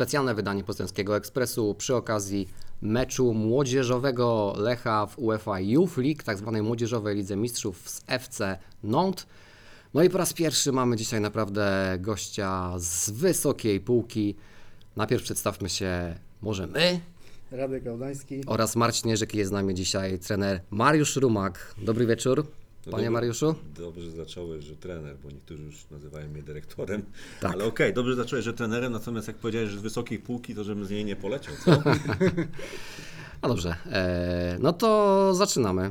specjalne wydanie Poznańskiego Ekspresu przy okazji meczu młodzieżowego Lecha w UEFA Youth League, tak zwanej młodzieżowej Lidze Mistrzów z FC Nantes. No i po raz pierwszy mamy dzisiaj naprawdę gościa z wysokiej półki. Najpierw przedstawmy się może my Radek Gałdański. oraz Marcin Jerzyk jest z nami dzisiaj trener Mariusz Rumak. Dobry wieczór, No panie dobry- Mariuszu. Dobrze zacząłeś, że trener, bo niektórzy już nazywają mnie dyrektorem. Tak. Ale okej, dobrze zacząłeś, że trenerem, natomiast jak powiedziałeś, że z wysokiej półki, to żebym z niej nie poleciał, co? No dobrze, e, no to zaczynamy.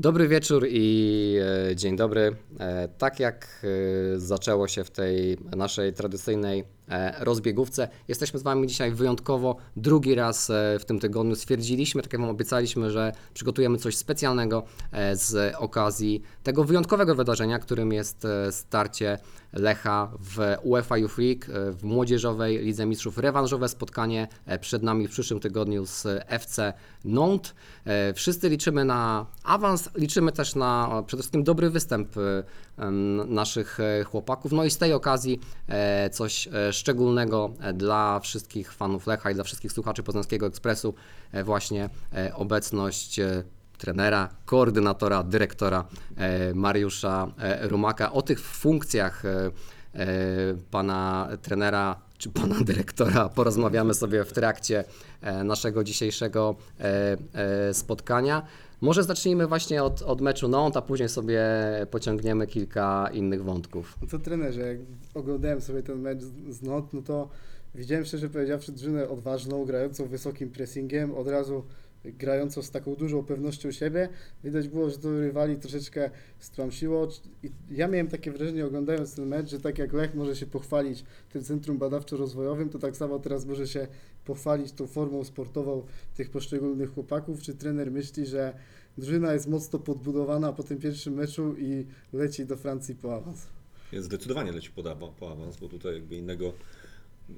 Dobry wieczór i e, dzień dobry. E, tak jak e, zaczęło się w tej naszej tradycyjnej rozbiegówce, jesteśmy z Wami dzisiaj wyjątkowo drugi raz w tym tygodniu. Stwierdziliśmy, tak jak Wam obiecaliśmy, że przygotujemy coś specjalnego z okazji tego wyjątkowego wydarzenia, którym jest starcie Lecha w UEFA Youth League e, w młodzieżowej Lidze Mistrzów. Rewanżowe spotkanie e, przed nami w przyszłym tygodniu z FC Nantes. E, Wszyscy liczymy na awans, liczymy też na e, przede wszystkim dobry występ e, naszych e, chłopaków. No i z tej okazji e, coś e, szczególnego e, dla wszystkich fanów Lecha i dla wszystkich słuchaczy Poznańskiego Ekspresu. e, Właśnie e, obecność e, trenera, koordynatora, dyrektora e, Mariusza e, Rumaka. O tych funkcjach e, pana trenera czy pana dyrektora porozmawiamy sobie w trakcie naszego dzisiejszego spotkania. Może zacznijmy właśnie od, od meczu Nantes, a później sobie pociągniemy kilka innych wątków. No to trenerze, jak oglądałem sobie ten mecz z- NOT, no to widziałem szczerze powiedziawszy drużynę odważną, grającą wysokim pressingiem, od razu grającą z taką dużą pewnością siebie. Widać było, że to rywali troszeczkę stłamsiło. I ja miałem takie wrażenie oglądając ten mecz, że tak jak Lech może się pochwalić tym centrum badawczo-rozwojowym, to tak samo teraz może się pochwalić tą formą sportową tych poszczególnych chłopaków. Czy trener myśli, że drużyna jest mocno podbudowana po tym pierwszym meczu i leci do Francji po awans? Zdecydowanie leci po, po awans, bo tutaj jakby innego,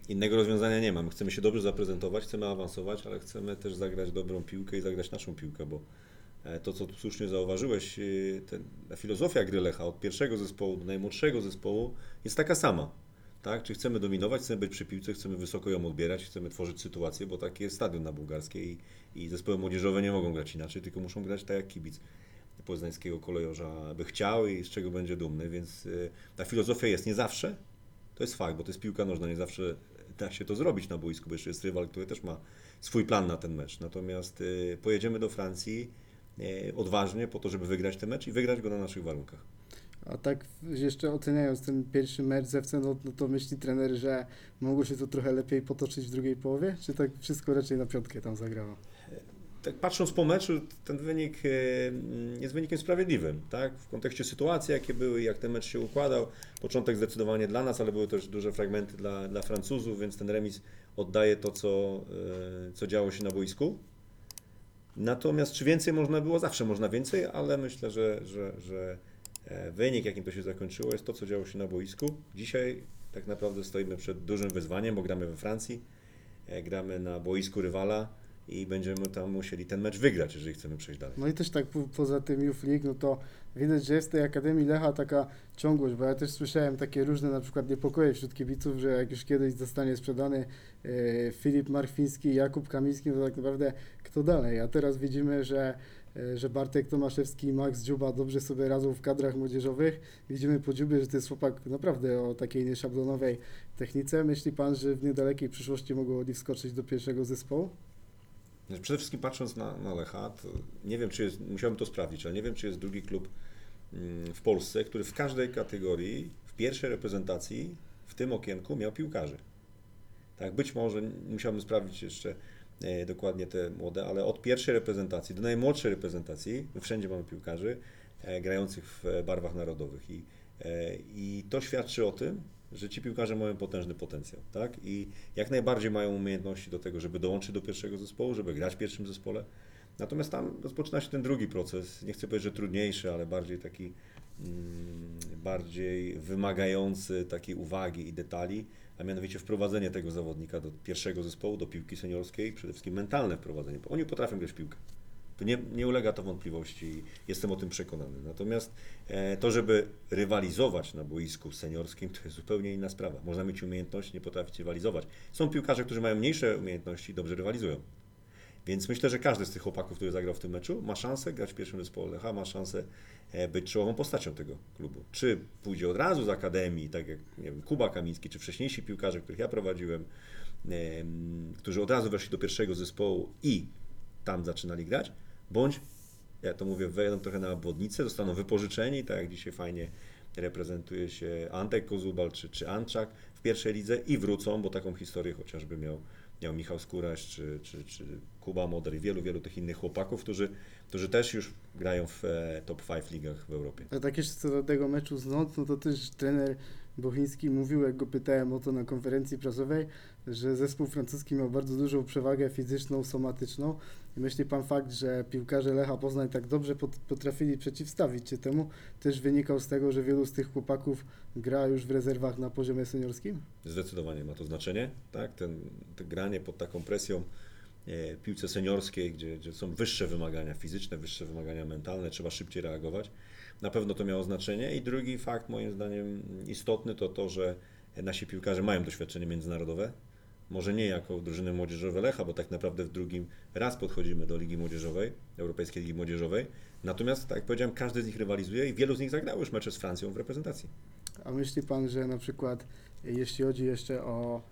innego rozwiązania nie ma. My chcemy się dobrze zaprezentować, chcemy awansować, ale chcemy też zagrać dobrą piłkę i zagrać naszą piłkę, bo e, to, co tu słusznie zauważyłeś, e, ten, ta filozofia gry Lecha od pierwszego zespołu do najmłodszego zespołu jest taka sama. Tak? Czy chcemy dominować, chcemy być przy piłce, chcemy wysoko ją odbierać, chcemy tworzyć sytuację, bo taki jest stadion na bułgarskiej i, i zespoły młodzieżowe nie mogą grać inaczej, tylko muszą grać tak jak kibic poznańskiego kolejorza by chciał i z czego będzie dumny, więc y, ta filozofia jest nie zawsze, to jest fakt, bo to jest piłka nożna, nie zawsze da się to zrobić na boisku, bo jeszcze jest rywal, który też ma swój plan na ten mecz. Natomiast y, pojedziemy do Francji y, odważnie po to, żeby wygrać ten mecz i wygrać go na naszych warunkach. A tak jeszcze oceniając ten pierwszy mecz z FC, no, no to myśli trener, że mogło się to trochę lepiej potoczyć w drugiej połowie? Czy tak wszystko raczej na piątkę tam zagrało? Tak patrząc po meczu, ten wynik e, jest wynikiem sprawiedliwym, tak? W kontekście sytuacji, jakie były, jak ten mecz się układał. Początek zdecydowanie dla nas, ale były też duże fragmenty dla, dla Francuzów, więc ten remis oddaje to, co, e, co działo się na boisku. Natomiast czy więcej można było? Zawsze można więcej, ale myślę, że, że, że e, wynik, jakim to się zakończyło, jest to, co działo się na boisku. Dzisiaj tak naprawdę stoimy przed dużym wyzwaniem, bo gramy we Francji, gramy na boisku rywala i będziemy tam musieli ten mecz wygrać, jeżeli chcemy przejść dalej. No i też tak po, poza tym Youth League, no to widać, że jest w tej Akademii Lecha taka ciągłość, bo ja też słyszałem takie różne na przykład niepokoje wśród kibiców, że jak już kiedyś zostanie sprzedany e, Filip Marfiński, Jakub Kamiński, to tak naprawdę kto dalej? A teraz widzimy, że e, że Bartek Tomaszewski i Max Dziuba dobrze sobie radzą w kadrach młodzieżowych. Widzimy po Dziubie, że to jest chłopak naprawdę o takiej nieszablonowej technice. Myśli Pan, że w niedalekiej przyszłości mogą oni wskoczyć do pierwszego zespołu? Przede wszystkim patrząc na, na Lecha, nie wiem, czy jest, musiałbym to sprawdzić, ale nie wiem, czy jest drugi klub mm, w Polsce, który w każdej kategorii, w pierwszej reprezentacji, w tym okienku miał piłkarzy. Tak, być może, musiałbym sprawdzić jeszcze e, dokładnie te młode, ale od pierwszej reprezentacji do najmłodszej reprezentacji, wszędzie mamy piłkarzy e, grających w barwach narodowych i, e, i to świadczy o tym, że ci piłkarze mają potężny potencjał, tak? I jak najbardziej mają umiejętności do tego, żeby dołączyć do pierwszego zespołu, żeby grać w pierwszym zespole. Natomiast tam rozpoczyna się ten drugi proces, nie chcę powiedzieć, że trudniejszy, ale bardziej taki mm, bardziej wymagający takiej uwagi i detali, a mianowicie wprowadzenie tego zawodnika do pierwszego zespołu, do piłki seniorskiej, przede wszystkim mentalne wprowadzenie, bo oni potrafią grać w piłkę. To nie, nie ulega to wątpliwości, jestem o tym przekonany. Natomiast e, to, żeby rywalizować na boisku seniorskim, to jest zupełnie inna sprawa. Można mieć umiejętność, nie potrafić rywalizować. Są piłkarze, którzy mają mniejsze umiejętności i dobrze rywalizują. Więc myślę, że każdy z tych chłopaków, który zagrał w tym meczu, ma szansę grać w pierwszym zespole Lecha, ma szansę e, być czołową postacią tego klubu. Czy pójdzie od razu z akademii, tak jak nie wiem, Kuba Kamiński, czy wcześniejsi piłkarze, których ja prowadziłem, em, którzy od razu weszli do pierwszego zespołu i tam zaczynali grać, bądź, ja to mówię, wejdą trochę na obwodnicę, zostaną wypożyczeni, tak jak dzisiaj fajnie reprezentuje się Antek Kozubal czy, czy Anczak w pierwszej lidze i wrócą, bo taką historię chociażby miał, miał Michał Skóraś czy, czy, czy Kuba Moder i wielu, wielu tych innych chłopaków, którzy, którzy też już grają w e, top 5 ligach w Europie. A tak jeszcze co do tego meczu z Not, no to też trener Bochiński mówił, jak go pytałem o to na konferencji prasowej, że zespół francuski miał bardzo dużą przewagę fizyczną, somatyczną. I myśli pan fakt, że piłkarze Lecha Poznań tak dobrze pot- potrafili przeciwstawić się temu, też wynikał z tego, że wielu z tych chłopaków gra już w rezerwach na poziomie seniorskim? Zdecydowanie ma to znaczenie, tak? Ten, granie pod taką presją e, piłce seniorskiej, gdzie, gdzie są wyższe wymagania fizyczne, wyższe wymagania mentalne, trzeba szybciej reagować. Na pewno to miało znaczenie. I drugi fakt, moim zdaniem istotny, to to, że nasi piłkarze mają doświadczenie międzynarodowe. Może nie jako drużyny młodzieżowe Lecha, bo tak naprawdę w drugim raz podchodzimy do Ligi Młodzieżowej, Europejskiej Ligi Młodzieżowej. Natomiast, tak jak powiedziałem, każdy z nich rywalizuje i wielu z nich zagrało już mecze z Francją w reprezentacji. A myśli pan, że na przykład jeśli chodzi jeszcze o,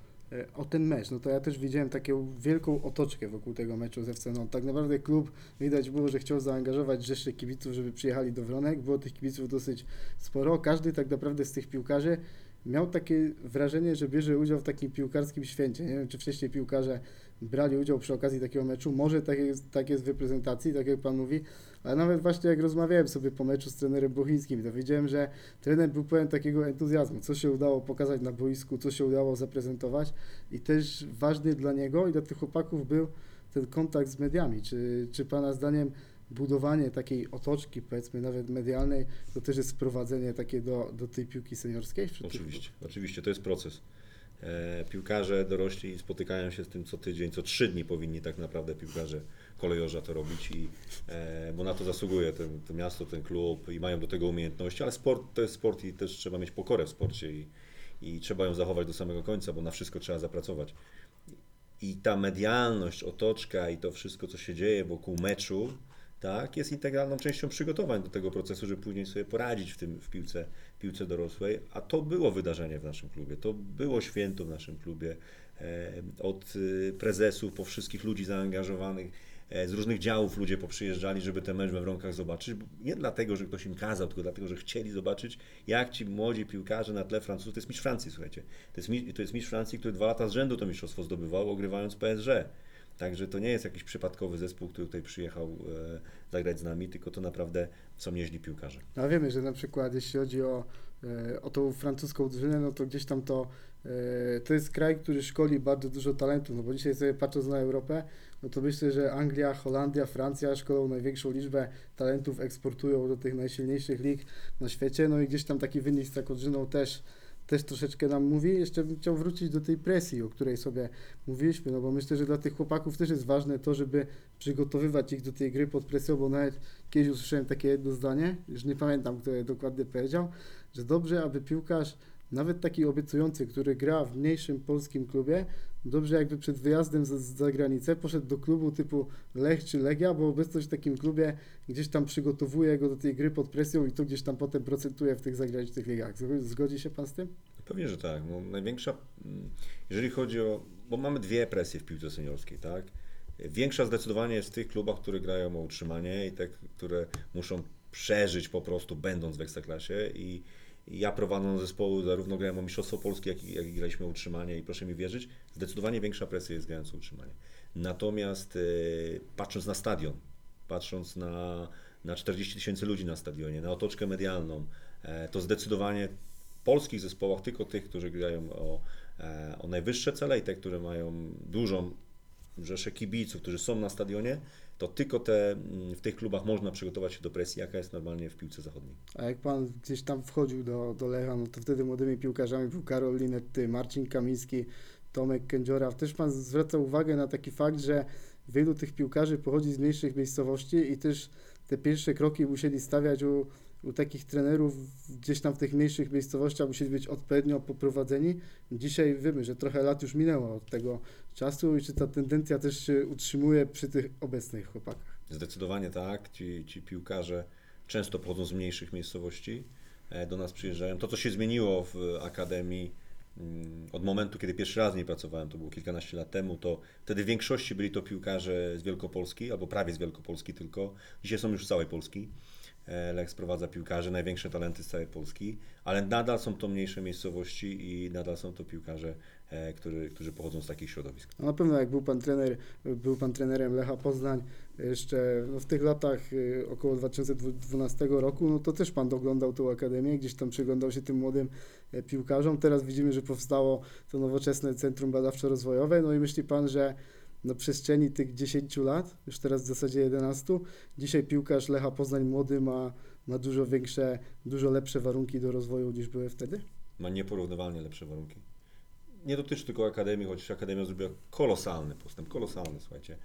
o ten mecz, no to ja też widziałem taką wielką otoczkę wokół tego meczu z FC Nantes. Tak naprawdę klub widać było, że chciał zaangażować rzesze kibiców, żeby przyjechali do Wronek. Było tych kibiców dosyć sporo. Każdy tak naprawdę z tych piłkarzy miał takie wrażenie, że bierze udział w takim piłkarskim święcie. Nie wiem, czy wcześniej piłkarze brali udział przy okazji takiego meczu. Może tak jest, tak jest w reprezentacji, tak jak pan mówi, ale nawet właśnie jak rozmawiałem sobie po meczu z trenerem Bochińskim, to wiedziałem, że trener był pełen takiego entuzjazmu, co się udało pokazać na boisku, co się udało zaprezentować i też ważny dla niego i dla tych chłopaków był ten kontakt z mediami. Czy, czy Pana zdaniem budowanie takiej otoczki, powiedzmy nawet medialnej, to też jest wprowadzenie takie do, do tej piłki seniorskiej? Oczywiście, oczywiście, to jest proces. E, piłkarze dorośli spotykają się z tym co tydzień, co trzy dni powinni tak naprawdę piłkarze kolejorza to robić, i, e, bo na to zasługuje ten, to miasto, ten klub i mają do tego umiejętności, ale sport to jest sport i też trzeba mieć pokorę w sporcie i, i trzeba ją zachować do samego końca, bo na wszystko trzeba zapracować. I ta medialność, otoczka i to wszystko, co się dzieje wokół meczu, tak, jest integralną częścią przygotowań do tego procesu, żeby później sobie poradzić w tym w piłce, piłce dorosłej. A to było wydarzenie w naszym klubie, to było święto w naszym klubie. Od y, prezesów po wszystkich ludzi zaangażowanych, e, z różnych działów ludzie poprzyjeżdżali, żeby ten mecz we Wronkach zobaczyć. Nie dlatego, że ktoś im kazał, tylko dlatego, że chcieli zobaczyć, jak ci młodzi piłkarze na tle Francuzów, to jest mistrz Francji, słuchajcie. To jest, to jest mistrz Francji, który dwa lata z rzędu to mistrzostwo zdobywał, ogrywając PSG. Także to nie jest jakiś przypadkowy zespół, który tutaj przyjechał e, zagrać z nami, tylko to naprawdę są nieźli piłkarze. A wiemy, że na przykład jeśli chodzi o, e, o tą francuską drużynę, no to gdzieś tam to, e, to jest kraj, który szkoli bardzo dużo talentów, no bo dzisiaj sobie patrząc na Europę, no to myślę, że Anglia, Holandia, Francja szkolą największą liczbę talentów, eksportują do tych najsilniejszych lig na świecie, no i gdzieś tam taki wynik z taką drużyną też też troszeczkę nam mówi. Jeszcze bym chciał wrócić do tej presji, o której sobie mówiliśmy, no bo myślę, że dla tych chłopaków też jest ważne to, żeby przygotowywać ich do tej gry pod presją, bo nawet kiedyś usłyszałem takie jedno zdanie, już nie pamiętam, kto je dokładnie powiedział, że dobrze, aby piłkarz, nawet taki obiecujący, który gra w mniejszym polskim klubie, dobrze jakby przed wyjazdem za, za granicę poszedł do klubu typu Lech czy Legia, bo obecność w takim klubie gdzieś tam przygotowuje go do tej gry pod presją i to gdzieś tam potem procentuje w tych zagranicznych ligach. Zgo- Zgodzi się Pan z tym? Pewnie, że tak. No, największa, mm, jeżeli chodzi o, bo mamy dwie presje w piłce seniorskiej, tak? Większa zdecydowanie jest w tych klubach, które grają o utrzymanie i te, które muszą przeżyć po prostu będąc w Ekstraklasie i ja prowadząc zespoły, zarówno grałem o Mistrzostwo Polskie, jak i, jak i graliśmy o utrzymanie i proszę mi wierzyć, zdecydowanie większa presja jest grając o utrzymanie. Natomiast e, patrząc na stadion, patrząc na, na 40 tysięcy ludzi na stadionie, na otoczkę medialną, e, to zdecydowanie w polskich zespołach, tylko tych, którzy grają o, e, o najwyższe cele i te, które mają dużą rzeszę kibiców, którzy są na stadionie, to tylko te, mm, w tych klubach można przygotować się do presji, jaka jest normalnie w piłce zachodniej. A jak Pan gdzieś tam wchodził do, do Lecha, no to wtedy młodymi piłkarzami był Karol Linetty, Marcin Kamiński, Tomek Kędziora. Też Pan zwraca uwagę na taki fakt, że wielu tych piłkarzy pochodzi z mniejszych miejscowości i też te pierwsze kroki musieli stawiać u, u takich trenerów gdzieś tam w tych mniejszych miejscowościach, musieli być odpowiednio poprowadzeni. Dzisiaj wiemy, że trochę lat już minęło od tego czasu i czy ta tendencja też się utrzymuje przy tych obecnych chłopakach. Zdecydowanie tak. Ci, ci piłkarze często pochodzą z mniejszych miejscowości, e, do nas przyjeżdżają. To, co się zmieniło w Akademii mm, od momentu, kiedy pierwszy raz w niej pracowałem, to było kilkanaście lat temu, to wtedy w większości byli to piłkarze z Wielkopolski, albo prawie z Wielkopolski tylko. Dzisiaj są już z całej Polski. E, Lech sprowadza piłkarzy, największe talenty z całej Polski, ale nadal są to mniejsze miejscowości i nadal są to piłkarze, e, którzy, którzy pochodzą z takich środowisk. No na pewno jak był pan trener, był pan trenerem Lecha Poznań jeszcze no w tych latach około 2012 roku, no to też pan doglądał tą akademię, gdzieś tam przyglądał się tym młodym e, piłkarzom. Teraz widzimy, że powstało to nowoczesne Centrum Badawczo-Rozwojowe, no i myśli pan, że na przestrzeni tych 10 lat, już teraz w zasadzie 11, dzisiaj piłkarz Lecha Poznań młody ma, ma dużo większe, dużo lepsze warunki do rozwoju niż były wtedy? ma nieporównywalnie lepsze warunki. Nie dotyczy tylko Akademii, chociaż Akademia zrobiła kolosalny postęp, kolosalny, słuchajcie.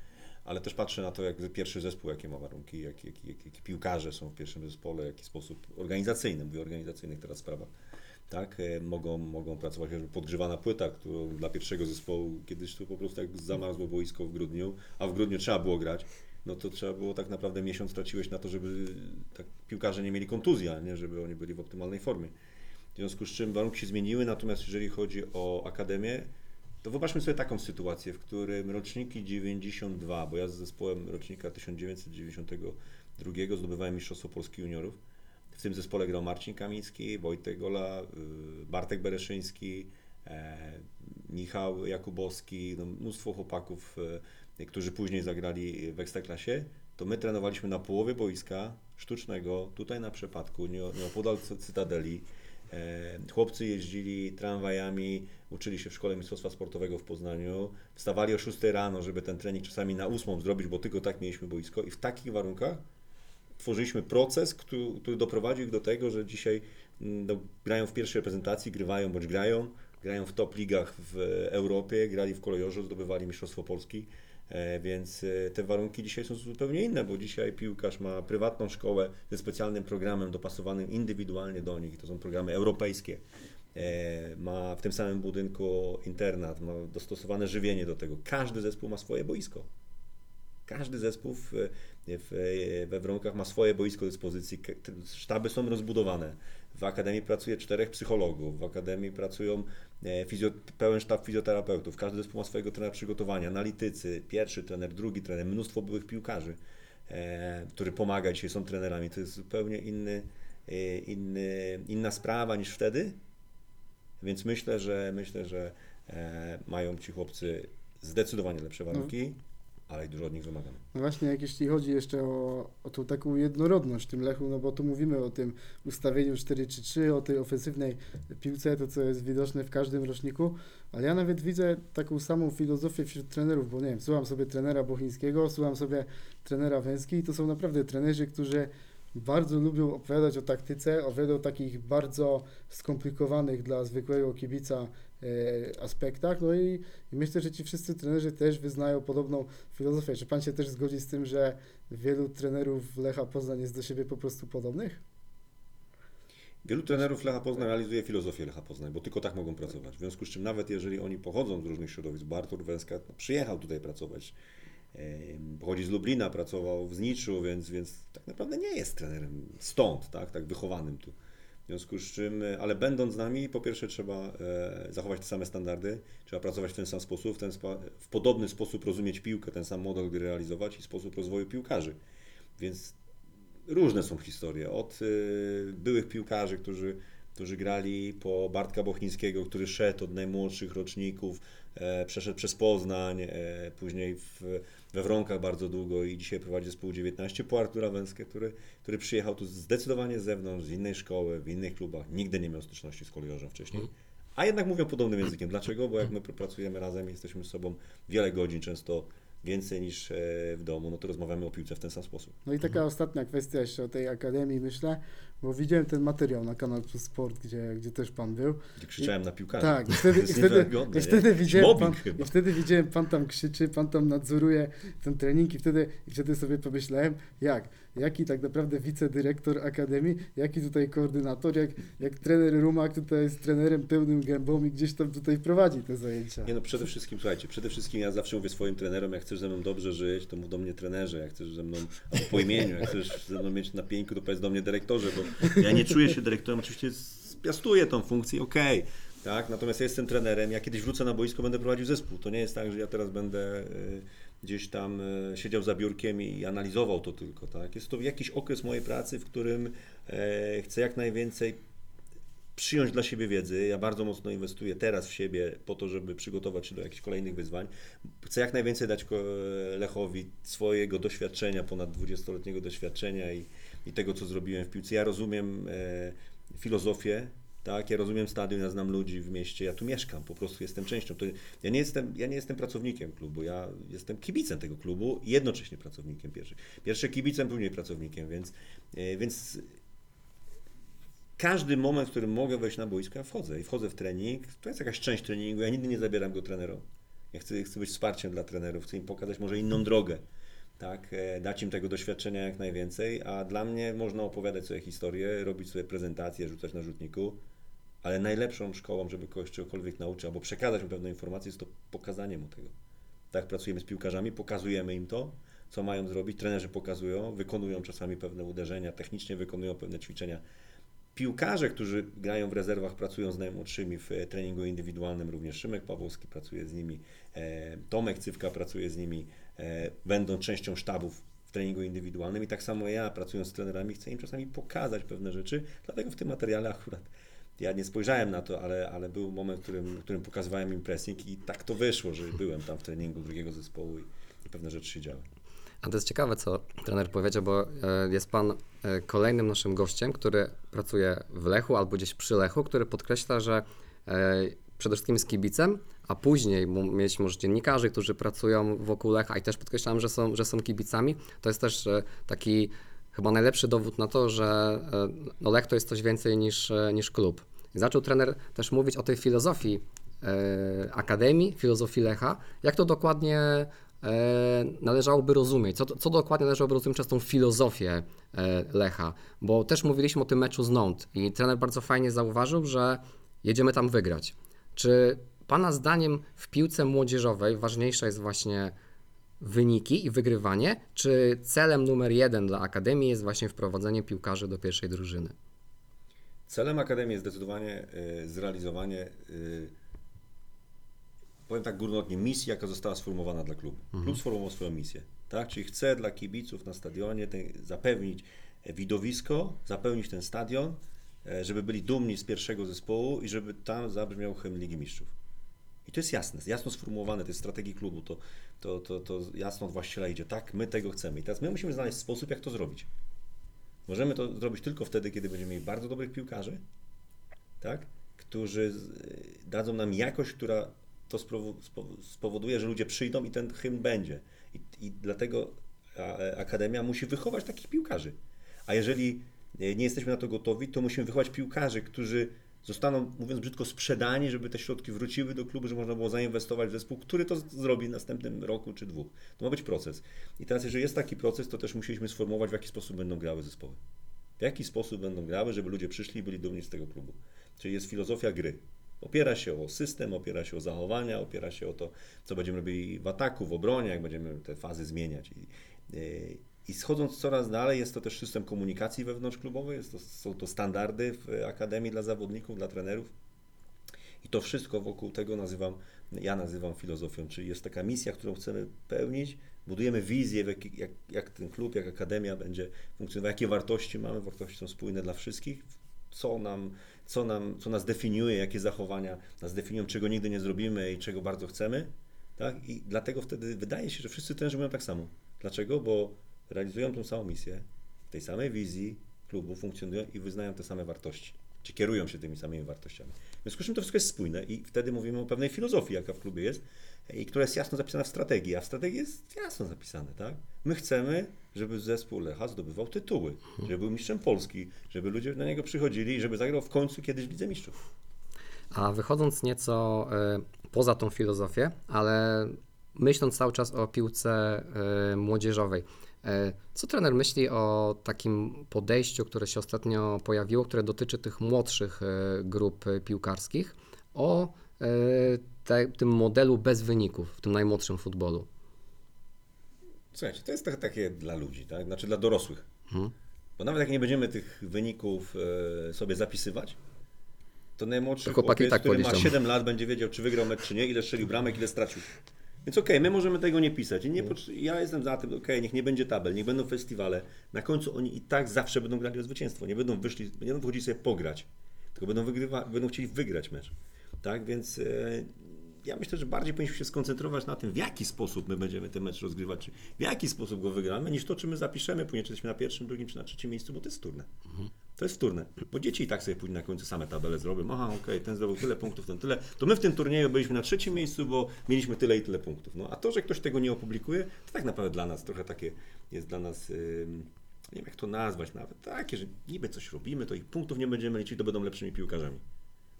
Ale też patrzę na to, jak pierwszy zespół, jakie ma warunki, jakie jak, jak, jak piłkarze są w pierwszym zespole, jaki sposób organizacyjny, mówię o organizacyjnych teraz sprawach, tak, e, mogą, mogą pracować, chociażby podgrzewana płyta, którą dla pierwszego zespołu kiedyś to po prostu jak zamarzło boisko w grudniu, a w grudniu trzeba było grać, no to trzeba było tak naprawdę miesiąc traciłeś na to, żeby tak piłkarze nie mieli kontuzji, a nie żeby oni byli w optymalnej formie. W związku z czym warunki się zmieniły, natomiast jeżeli chodzi o akademię, to wyobraźmy sobie taką sytuację, w którym roczniki 92, bo ja z zespołem rocznika 1992 zdobywałem Mistrzostwo Polski Juniorów. W tym zespole grał Marcin Kamiński, Wojtek Gola, y, Bartek Bereszyński, e, Michał Jakubowski, no mnóstwo chłopaków, e, którzy później zagrali w Ekstraklasie. To my trenowaliśmy na połowie boiska sztucznego, tutaj na przepadku, nie- nieopodal cy- Cytadeli. E, Chłopcy jeździli tramwajami, uczyli się w szkole mistrzostwa sportowego w Poznaniu, wstawali o 6 rano, żeby ten trening czasami na 8 zrobić, bo tylko tak mieliśmy boisko i w takich warunkach tworzyliśmy proces, który, który doprowadził ich do tego, że dzisiaj mm, no, grają w pierwszej reprezentacji, grywają bądź grają, grają w top ligach w Europie, grali w kolejorze, zdobywali Mistrzostwo Polski. E, Więc e, te warunki dzisiaj są zupełnie inne, bo dzisiaj piłkarz ma prywatną szkołę ze specjalnym programem dopasowanym indywidualnie do nich. To są programy europejskie. E, Ma w tym samym budynku internat, ma dostosowane żywienie do tego. Każdy zespół ma swoje boisko. Każdy zespół w, w, we Wronkach ma swoje boisko do dyspozycji. Sztaby są rozbudowane. W akademii pracuje czterech psychologów, w akademii pracują e, fizjo, pełen sztab fizjoterapeutów. Każdy zespół ma swojego trenera przygotowania, analitycy, pierwszy trener, drugi trener, mnóstwo byłych piłkarzy, e, którzy pomaga dzisiaj, są trenerami. To jest zupełnie inny, e, inny, inna sprawa niż wtedy. Więc myślę, że myślę, że e, mają ci chłopcy zdecydowanie lepsze warunki, ale i dużo od nich wymagamy. No właśnie, jak jeśli chodzi jeszcze o, o tą taką jednorodność w tym Lechu, no bo tu mówimy o tym ustawieniu 4-3-3, o tej ofensywnej piłce, to co jest widoczne w każdym roczniku, ale ja nawet widzę taką samą filozofię wśród trenerów, bo nie wiem, słucham sobie trenera Bochińskiego, słucham sobie trenera Węski i to są naprawdę trenerzy, którzy bardzo lubią opowiadać o taktyce, opowiadać o takich bardzo skomplikowanych dla zwykłego kibica aspektach, no i, i myślę, że ci wszyscy trenerzy też wyznają podobną filozofię. Czy pan się też zgodzi z tym, że wielu trenerów Lecha Poznań jest do siebie po prostu podobnych? Wielu trenerów Lecha Poznań realizuje filozofię Lecha Poznań, bo tylko tak mogą pracować. W związku z czym nawet jeżeli oni pochodzą z różnych środowisk, bo Artur Węska przyjechał tutaj pracować, pochodzi z Lublina, pracował w Zniczu, więc, więc tak naprawdę nie jest trenerem stąd, tak, tak wychowanym tu. Związku z czym, e, ale będąc z nami, po pierwsze trzeba e, zachować te same standardy, trzeba pracować w ten sam sposób, w, ten w podobny sposób rozumieć piłkę, ten sam model gry realizować i sposób rozwoju piłkarzy. Więc różne są historie. Od y, byłych piłkarzy, którzy, którzy grali po Bartka Bochnińskiego, który szedł od najmłodszych roczników, e, przeszedł przez Poznań, e, później w, we Wronkach bardzo długo i dzisiaj prowadzi zespół 19, po Artura Węskę, który, który przyjechał tu zdecydowanie z zewnątrz, z innej szkoły, w innych klubach, nigdy nie miał styczności z kolejorzem wcześniej. A jednak mówią podobnym językiem. Dlaczego? Bo jak my pr- pracujemy razem, jesteśmy z sobą wiele godzin, często więcej niż e, w domu, no to rozmawiamy o piłce w ten sam sposób. No i taka ostatnia kwestia jeszcze o tej akademii, myślę, bo widziałem ten materiał na Kanal Plus Sport, gdzie, gdzie też pan był. Gdzie krzyczałem na piłkarzy. Tak, i wtedy, i wtedy, i wtedy, widziałem pan, chyba. i wtedy widziałem, pan tam krzyczy, pan tam nadzoruje ten trening i wtedy, i wtedy sobie pomyślałem, jak, jaki tak naprawdę wicedyrektor Akademii, jaki tutaj koordynator, jak, jak trener Rumak tutaj jest trenerem pełnym gębą i gdzieś tam tutaj prowadzi te zajęcia. Nie no, przede wszystkim, słuchajcie, przede wszystkim ja zawsze mówię swoim trenerom, jak chcesz ze mną dobrze żyć, to mów do mnie trenerze, jak chcesz ze mną, albo po imieniu, jak chcesz ze mną mieć na pieńku, to powiedz do mnie dyrektorze, bo ja nie czuję się dyrektorem, oczywiście spiastuję tą funkcję, okej, tak, natomiast ja jestem trenerem, ja kiedyś wrócę na boisko, będę prowadził zespół, to nie jest tak, że ja teraz będę y, gdzieś tam y, siedział za biurkiem i analizował to tylko, tak, jest to jakiś okres mojej pracy, w którym e, chcę jak najwięcej przyjąć dla siebie wiedzy. Ja bardzo mocno inwestuję teraz w siebie po to, żeby przygotować się do jakichś kolejnych wyzwań. Chcę jak najwięcej dać Lechowi swojego doświadczenia, ponad 20-letniego doświadczenia i, i tego, co zrobiłem w piłce. Ja rozumiem e, filozofię, tak, ja rozumiem stadion, ja znam ludzi w mieście, ja tu mieszkam, po prostu jestem częścią. To, ja, nie jestem, ja nie jestem pracownikiem klubu, ja jestem kibicem tego klubu i jednocześnie pracownikiem pierwszy. Pierwszy kibicem, później pracownikiem, więc, e, więc każdy moment, w którym mogę wejść na boisko, ja wchodzę i wchodzę w trening. To jest jakaś część treningu, ja nigdy nie zabieram go trenerom. Ja chcę, chcę być wsparciem dla trenerów, chcę im pokazać może inną drogę, tak, e, dać im tego doświadczenia jak najwięcej, a dla mnie można opowiadać sobie historię, robić sobie prezentacje, rzucać na rzutniku, ale najlepszą szkołą, żeby kogoś czegokolwiek nauczyć albo przekazać mu pewną informację, jest to pokazanie mu tego. Tak pracujemy z piłkarzami, pokazujemy im to, co mają zrobić, trenerzy pokazują, wykonują czasami pewne uderzenia, technicznie wykonują pewne ćwiczenia, piłkarze, którzy grają w rezerwach, pracują z najmłodszymi w e, treningu indywidualnym, również Szymek Pawłowski pracuje z nimi, e, Tomek Cywka pracuje z nimi, będą częścią sztabów w treningu indywidualnym i tak samo ja pracując z trenerami chcę im czasami pokazać pewne rzeczy, dlatego w tym materiale akurat ja nie spojrzałem na to, ale, ale był moment, w którym, w którym pokazywałem im pressing i tak to wyszło, że byłem tam w treningu drugiego zespołu i, i pewne rzeczy się działy. A to jest ciekawe, co trener powiedział, bo e, jest pan e, kolejnym naszym gościem, który pracuje w Lechu albo gdzieś przy Lechu, który podkreśla, że e, przede wszystkim jest kibicem, a później mieliśmy może dziennikarzy, którzy pracują wokół Lecha i też podkreślałem, że są, że są kibicami. To jest też e, taki chyba najlepszy dowód na to, że e, no Lech to jest coś więcej niż, e, niż klub. I zaczął trener też mówić o tej filozofii Akademii, filozofii Lecha, jak to dokładnie należałoby rozumieć, co, co dokładnie należałoby rozumieć przez tą filozofię Lecha, bo też mówiliśmy o tym meczu z Nantes i trener bardzo fajnie zauważył, że jedziemy tam wygrać. Czy Pana zdaniem w piłce młodzieżowej ważniejsza jest właśnie wyniki i wygrywanie, czy celem numer jeden dla Akademii jest właśnie wprowadzenie piłkarzy do pierwszej drużyny? Celem Akademii jest zdecydowanie y, zrealizowanie, y, powiem tak górnolotnie, misji, jaka została sformułowana dla klubu. Klub sformułował swoją misję, tak? Czyli chce dla kibiców na stadionie ten, zapewnić e, widowisko, zapewnić ten stadion, e, żeby byli dumni z pierwszego zespołu i żeby tam zabrzmiał hymn Ligi Mistrzów. I to jest jasne, jasno sformułowane, to jest strategii klubu, to, to, to, to jasno od właściciela idzie, tak, my tego chcemy. I teraz my musimy znaleźć sposób, jak to zrobić. Możemy to zrobić tylko wtedy, kiedy będziemy mieli bardzo dobrych piłkarzy, tak? którzy z- dadzą nam jakość, która to spowoduje, że ludzie przyjdą i ten hymn będzie. I, i dlatego a- Akademia musi wychować takich piłkarzy. A jeżeli e, nie jesteśmy na to gotowi, to musimy wychować piłkarzy, którzy zostaną, mówiąc brzydko, sprzedani, żeby te środki wróciły do klubu, żeby można było zainwestować w zespół, który to zrobi w następnym roku czy dwóch. To ma być proces. I teraz, jeżeli jest taki proces, to też musieliśmy sformułować, w jaki sposób będą grały zespoły. W jaki sposób będą grały, żeby ludzie przyszli i byli dumni z tego klubu. Czyli jest filozofia gry. Opiera się o system, opiera się o zachowania, opiera się o to, co będziemy robili w ataku, w obronie, jak będziemy te fazy zmieniać. I, yy, i schodząc coraz dalej, jest to też system komunikacji wewnątrzklubowej, jest to, są to standardy w Akademii dla zawodników, dla trenerów. I to wszystko wokół tego nazywam, ja nazywam filozofią, czyli jest taka misja, którą chcemy pełnić, budujemy wizję, w jaki, jak, jak ten klub, jak akademia będzie funkcjonował, jakie wartości mamy, wartości są spójne dla wszystkich, co nam, co nam, co nas definiuje, jakie zachowania nas definiują, czego nigdy nie zrobimy i czego bardzo chcemy, tak? I dlatego wtedy wydaje się, że wszyscy trenerzy mówią tak samo. Dlaczego? Bo realizują tą samą misję, w tej samej wizji klubu funkcjonują i wyznają te same wartości, czy kierują się tymi samymi wartościami. związku z czym to wszystko jest spójne i wtedy mówimy o pewnej filozofii, jaka w klubie jest i która jest jasno zapisana w strategii, a w strategii jest jasno zapisane, tak? My chcemy, żeby zespół Lecha zdobywał tytuły, żeby był mistrzem Polski, żeby ludzie na niego przychodzili i żeby zagrał w końcu kiedyś w Lidze Mistrzów. A wychodząc nieco y, poza tą filozofię, ale myśląc cały czas o piłce y, młodzieżowej, co trener myśli o takim podejściu, które się ostatnio pojawiło, które dotyczy tych młodszych y, grup piłkarskich, o y, te, tym modelu bez wyników w tym najmłodszym futbolu? Słuchajcie, to jest trochę takie dla ludzi, tak? Znaczy dla dorosłych. Mhm. Bo nawet jak nie będziemy tych wyników e, sobie zapisywać, to najmłodszy chłopiec, tak który ma policzą. 7 lat, będzie wiedział, czy wygrał mecz, czy nie, ile strzelił bramek, ile stracił. Więc okej, my możemy tego nie pisać. Nie, Mhm. ja jestem za tym, okej, niech nie będzie tabel, niech będą festiwale. Na końcu oni i tak zawsze będą grali o zwycięstwo. Nie będą wyszli, nie będą wchodzić sobie pograć, tylko będą, wygrywa, będą chcieli wygrać mecz. Tak, więc e, ja myślę, że bardziej powinniśmy się skoncentrować na tym, w jaki sposób my będziemy ten mecz rozgrywać, czy w jaki sposób go wygramy, niż to, czy my zapiszemy, później czy jesteśmy na pierwszym, drugim, czy na trzecim miejscu, bo to jest wtórne. To jest wtórne, bo dzieci i tak sobie później na końcu same tabele zrobią. Aha, okej, ten zrobił tyle punktów, ten tyle. To my w tym turnieju byliśmy na trzecim miejscu, bo mieliśmy tyle i tyle punktów. No, a to, że ktoś tego nie opublikuje, to tak naprawdę dla nas trochę takie jest dla nas, ym, nie wiem jak to nazwać nawet, takie, że niby coś robimy, to ich punktów nie będziemy liczyć, to będą lepszymi piłkarzami.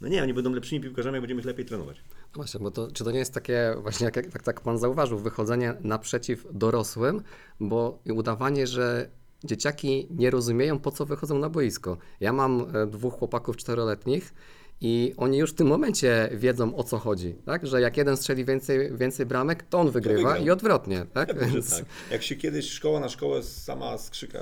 No nie, oni będą lepszymi piłkarzami, a będziemy ich lepiej trenować. No Właśnie, bo to, czy to nie jest takie, właśnie jak, jak tak, Pan zauważył, wychodzenie naprzeciw dorosłym, bo udawanie, że dzieciaki nie rozumieją, po co wychodzą na boisko. Ja mam e, dwóch chłopaków czteroletnich i oni już w tym momencie wiedzą, o co chodzi, tak? Że jak jeden strzeli więcej, więcej bramek, to on wygrywa wygrał. i odwrotnie, tak? Ja Więc- tak. Jak się kiedyś szkoła na szkołę sama skrzyka,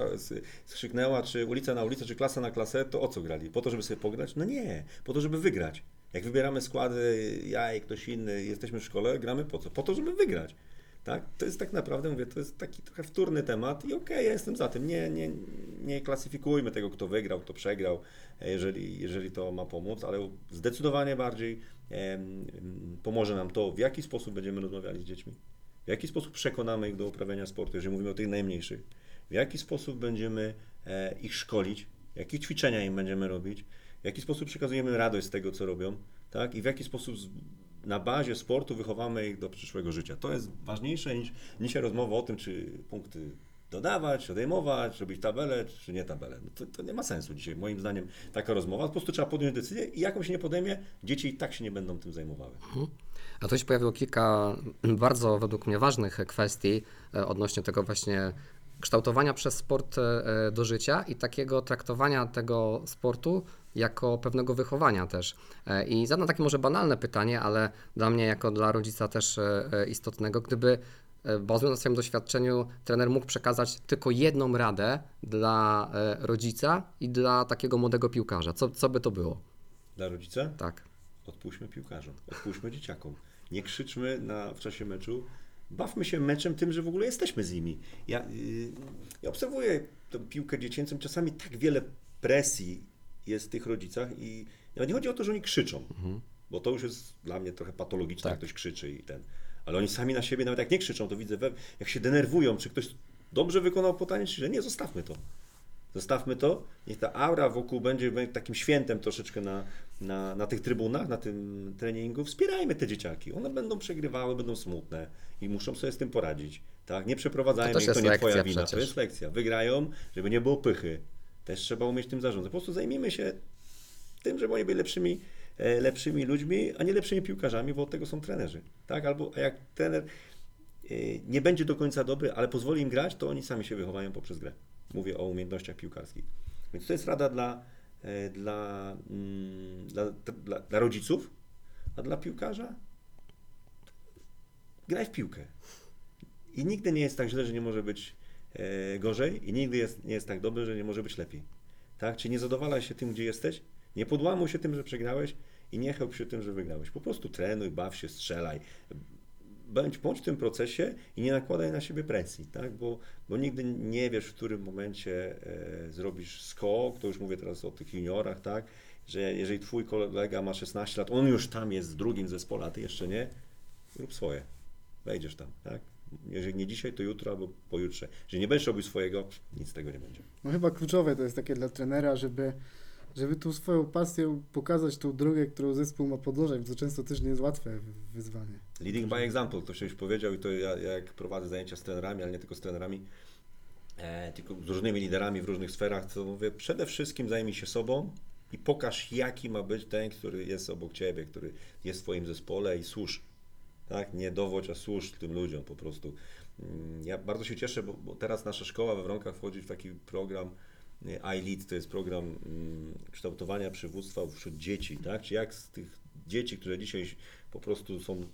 skrzyknęła, czy ulica na ulicę, czy klasa na klasę, to o co grali? Po to, żeby sobie pograć? No nie, po to, żeby wygrać. Jak wybieramy składy, ja i ktoś inny, jesteśmy w szkole, gramy po co? Po to, żeby wygrać. Tak? To jest tak naprawdę, mówię, to jest taki trochę wtórny temat i okej, ja jestem za tym. Nie, nie, nie klasyfikujmy tego, kto wygrał, kto przegrał, e, jeżeli, jeżeli to ma pomóc, ale zdecydowanie bardziej pomoże nam to, w jaki sposób będziemy rozmawiali z dziećmi. W jaki sposób przekonamy ich do uprawiania sportu, jeżeli mówimy o tych najmniejszych? W jaki sposób będziemy e, ich szkolić? Jakie ćwiczenia im będziemy robić? W jaki sposób przekazujemy radość z tego, co robią? Tak? I w jaki sposób na bazie sportu wychowamy ich do przyszłego życia? To jest ważniejsze niż dzisiaj rozmowa o tym, czy punkty dodawać, odejmować, robić tabelę, czy nie tabelę. No to, to nie ma sensu dzisiaj, moim zdaniem, taka rozmowa. Po prostu trzeba podjąć decyzję i jaką się nie podejmie, dzieci i tak się nie będą tym zajmowały. A tu się pojawiło kilka bardzo według mnie ważnych kwestii e, odnośnie tego właśnie kształtowania przez sport e, do życia i takiego traktowania tego sportu jako pewnego wychowania też. E, I zadam takie może banalne pytanie, ale dla mnie jako dla rodzica też e, e, istotnego, gdyby bazując na swoim doświadczeniu trener mógł przekazać tylko jedną radę dla rodzica i dla takiego młodego piłkarza, co, co by to było? Dla rodzica? Tak. Odpuśćmy piłkarzom, odpuśćmy dzieciakom. Nie krzyczmy na, w czasie meczu. Bawmy się meczem tym, że w ogóle jesteśmy z nimi. Ja, yy, ja obserwuję tę piłkę dziecięcą. Czasami tak wiele presji jest w tych rodzicach i nawet nie chodzi o to, że oni krzyczą, bo to już jest dla mnie trochę patologiczne, Tak. jak ktoś krzyczy i ten. Ale oni sami na siebie, nawet jak nie krzyczą, to widzę, jak się denerwują, czy ktoś dobrze wykonał podanie, czy że nie, zostawmy to. Zostawmy to, niech ta aura wokół będzie, takim świętem troszeczkę na, na, na tych trybunach, na tym treningu. Wspierajmy te dzieciaki. One będą przegrywały, będą smutne i muszą sobie z tym poradzić. Tak? Nie przeprowadzajmy To ich, to nie twoja wina, to przecież. jest lekcja. Wygrają, żeby nie było pychy. Też trzeba umieć tym zarządzać. Po prostu zajmijmy się tym, żeby oni byli lepszymi, e, lepszymi ludźmi, a nie lepszymi piłkarzami, bo od tego są trenerzy. Tak? Albo jak trener e, nie będzie do końca dobry, ale pozwoli im grać, to oni sami się wychowają poprzez grę. Mówię o umiejętnościach piłkarskich. Więc to jest rada dla, e, dla, mm, dla, dla, dla rodziców, a dla piłkarza graj w piłkę. I nigdy nie jest tak źle, że nie może być gorzej i nigdy jest, nie jest tak dobrze, że nie może być lepiej. Tak? Czyli nie zadowalaj się tym, gdzie jesteś, nie podłamuj się tym, że przegrałeś i nie chełp się tym, że wygrałeś. Po prostu trenuj, baw się, strzelaj. Bądź, bądź w tym procesie i nie nakładaj na siebie presji, tak? bo, bo nigdy nie wiesz, w którym momencie e, zrobisz skok, to już mówię teraz o tych juniorach, tak? że jeżeli twój kolega ma 16 lat, on już tam jest w drugim zespole, a ty jeszcze nie, rób swoje. Wejdziesz tam, tak? Jeżeli nie dzisiaj, to jutro albo pojutrze. Jeżeli nie będziesz robił swojego, nic z tego nie będzie. No chyba kluczowe to jest takie dla trenera, żeby żeby tą swoją pasję pokazać, tą drogę, którą zespół ma podążać, bo to często też nie jest łatwe wyzwanie. Leading by example, to się już powiedział i to ja, ja jak prowadzę zajęcia z trenerami, ale nie tylko z trenerami, e, tylko z różnymi liderami w różnych sferach, to mówię, przede wszystkim zajmij się sobą i pokaż, jaki ma być ten, który jest obok ciebie, który jest w twoim zespole i służ. Tak? Nie dowodź, a służ tym ludziom po prostu. Mm, Ja bardzo się cieszę, bo, bo teraz nasza szkoła we Wronkach wchodzi w taki program e, iLead, to jest program mm, kształtowania przywództwa wśród dzieci, tak? Czy jak z tych dzieci, które dzisiaj po prostu są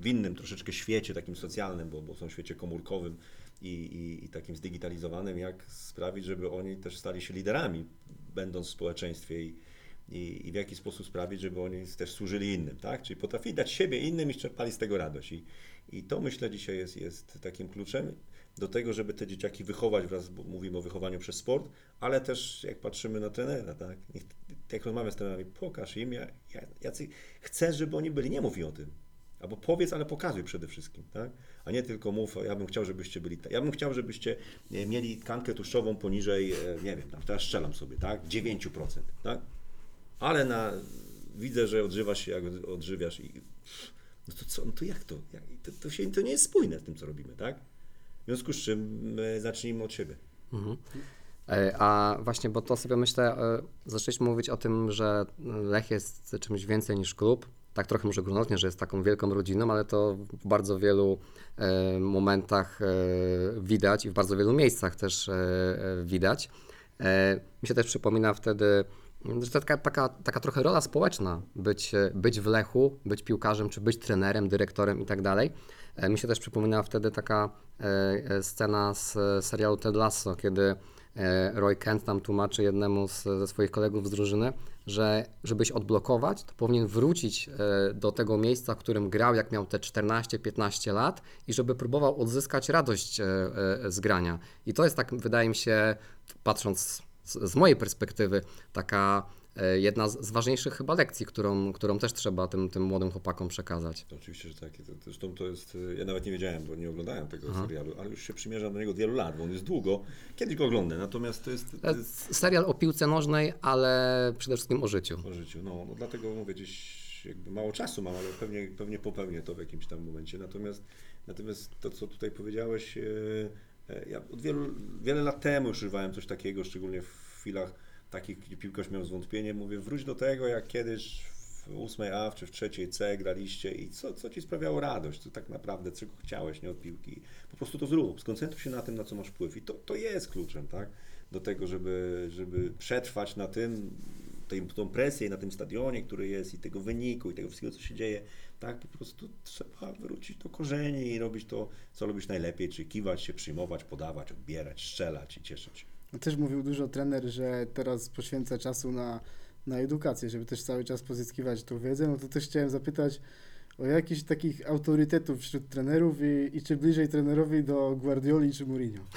w innym troszeczkę świecie, takim socjalnym, bo, bo są w świecie komórkowym i, i, i takim zdigitalizowanym, jak sprawić, żeby oni też stali się liderami, będąc w społeczeństwie i, i, i w jaki sposób sprawić, żeby oni też służyli innym, tak? Czyli potrafili dać siebie innym i czerpali z tego radość. I, i to myślę dzisiaj jest, jest takim kluczem do tego, żeby te dzieciaki wychować wraz, bo mówimy o wychowaniu przez sport, ale też jak patrzymy na trenera, tak? Niech, jak rozmawiam z trenerami, pokaż im, ja- ja- jacy chcę, żeby oni byli, nie mów mi o tym. Albo powiedz, ale pokazuj przede wszystkim, tak? A nie tylko mów, ja bym chciał, żebyście byli, ja bym chciał, żebyście e, mieli tkankę tłuszczową poniżej, e, nie wiem, tam, teraz strzelam sobie, tak? 9%, tak? Ale na, widzę, że odżywasz się, jak odżywiasz i no to co, no to jak to? Jak, to, to, się, to nie jest spójne z tym, co robimy, tak? W związku z czym zacznijmy od siebie. E, A właśnie, bo to sobie myślę, e, zaczęliśmy mówić o tym, że Lech jest czymś więcej niż klub. Tak trochę może grunotnie, że jest taką wielką rodziną, ale to w bardzo wielu e, momentach widać i w bardzo wielu miejscach też widać. Mi się też przypomina wtedy, taka, taka, taka trochę rola społeczna, być, e, być w Lechu, być piłkarzem, czy być trenerem, dyrektorem i tak dalej. E, Mi się też przypomina wtedy taka e, scena z serialu Ted Lasso, kiedy Roy Kent tam tłumaczy jednemu z, ze swoich kolegów z drużyny, że żebyś odblokować, to powinien wrócić do tego miejsca, w którym grał, jak miał te 14-15 lat i żeby próbował odzyskać radość z grania. I to jest tak, wydaje mi się, patrząc z, z mojej perspektywy, taka e, jedna z, ważniejszych chyba lekcji, którą, którą też trzeba tym, tym młodym chłopakom przekazać. To oczywiście, że tak. Zresztą to jest, e, ja nawet nie wiedziałem, bo nie oglądałem tego serialu, ale już się przymierzam do niego od wielu lat, bo on jest długo. Kiedyś go oglądam, natomiast to jest, to E, jest Serial o piłce nożnej, ale przede wszystkim o życiu. o życiu. No, no dlatego mówię, gdzieś jakby mało czasu mam, ale pewnie, pewnie popełnię to w jakimś tam momencie. Natomiast, natomiast to, co tutaj powiedziałeś, ja od wielu, wiele lat temu używałem coś takiego, szczególnie w chwilach takich, gdzie piłkarz miał zwątpienie. Mówię, wróć do tego, jak kiedyś w 8A czy w trzeciej C graliście i co, co ci sprawiało radość, co tak naprawdę, czego chciałeś, nie od piłki. Po prostu to zrób, skoncentruj się na tym, na co masz wpływ. I to, to jest kluczem, tak? Do tego, żeby, żeby przetrwać na tym, tej, tą presję na tym stadionie, który jest i tego wyniku i tego wszystkiego, co się dzieje, tak, po prostu trzeba wrócić do korzeni i robić to, co robisz najlepiej, czyli kiwać się, przyjmować, podawać, odbierać, strzelać i cieszyć się. No Też mówił dużo trener, że teraz poświęca czasu na, na edukację, żeby też cały czas pozyskiwać tą wiedzę. No to też chciałem zapytać o jakichś takich autorytetów wśród trenerów i, i czy bliżej trenerowi do Guardioli czy Mourinho.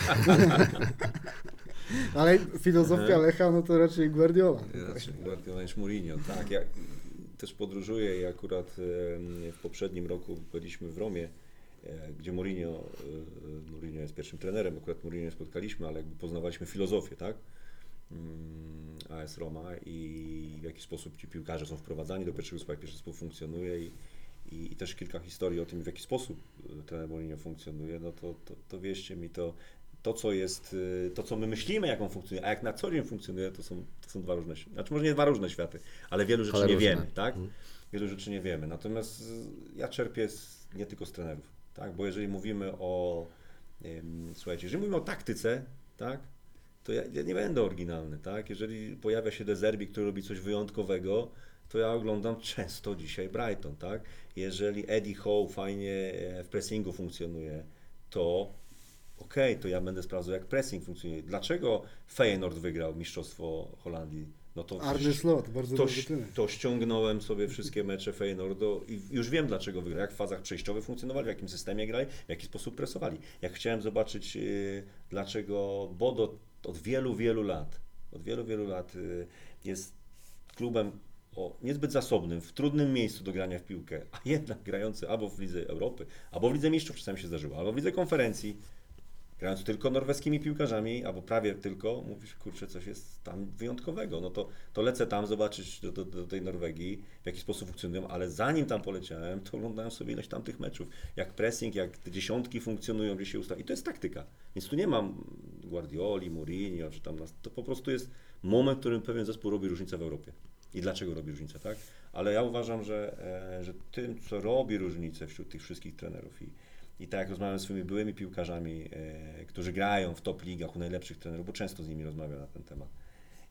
Ale filozofia Lecha, no to raczej Guardiola. Raczej Guardiola niż Mourinho, tak. Ja też podróżuję i akurat w poprzednim roku byliśmy w Romie, e, gdzie Mourinho, e, Mourinho jest pierwszym trenerem, akurat Mourinho spotkaliśmy, ale jakby poznawaliśmy filozofię, tak? Mm, AS Roma i w jaki sposób ci piłkarze są wprowadzani do pierwszego składu, jak pierwszy zespół funkcjonuje i, i, i też kilka historii o tym, w jaki sposób e, trener Mourinho funkcjonuje, no to, to, to wierzcie mi, to, to co jest, y, to co my myślimy, jak on funkcjonuje, a jak na co dzień funkcjonuje, to są, to są dwa różne światy. Znaczy może nie dwa różne światy, ale wielu rzeczy Ale nie różne. wiemy, tak? Mhm. Wielu rzeczy nie wiemy. Natomiast y, ja czerpię z, nie tylko z trenerów, tak? Bo jeżeli mówimy o, słuchajcie, jeżeli mówimy o taktyce, tak? To ja, ja nie będę oryginalny, tak? Jeżeli pojawia się Dezerbi, który robi coś wyjątkowego, to ja oglądam często dzisiaj Brighton, tak? Jeżeli Eddie Howe fajnie e, w pressingu funkcjonuje, to okej, to ja będę sprawdzał, jak pressing funkcjonuje. Dlaczego Feyenoord wygrał Mistrzostwo Holandii? No to Arne Slot, bardzo to, to ściągnąłem sobie wszystkie mecze Feyenoordu i już wiem dlaczego wygrał, jak w fazach przejściowych funkcjonowali, w jakim systemie grali, w jaki sposób presowali. Jak chciałem zobaczyć yy, dlaczego Bodo od wielu, wielu lat, od wielu, wielu lat yy, jest klubem o niezbyt zasobnym, w trudnym miejscu do grania w piłkę, a jednak grający albo w Lidze Europy, albo w Lidze Mistrzów czasami się zdarzyło, albo w Lidze Konferencji, grając tylko norweskimi piłkarzami, albo prawie tylko, mówisz, kurczę, coś jest tam wyjątkowego. No to, to lecę tam zobaczyć do, do, do tej Norwegii, w jaki sposób funkcjonują, ale zanim tam poleciałem, to oglądałem sobie ileś tam tych meczów. Jak pressing, jak te dziesiątki funkcjonują, gdzie się ustawi. I to jest taktyka. Więc tu nie mam Guardioli, Mourinho, czy tam nas. To po prostu jest moment, w którym pewien zespół robi różnicę w Europie. I dlaczego robi różnicę, tak? Ale ja uważam, że, e, że tym, co robi różnicę wśród tych wszystkich trenerów i, i tak jak rozmawiam z swoimi byłymi piłkarzami, e, którzy grają w top ligach u najlepszych trenerów, bo często z nimi rozmawiam na ten temat.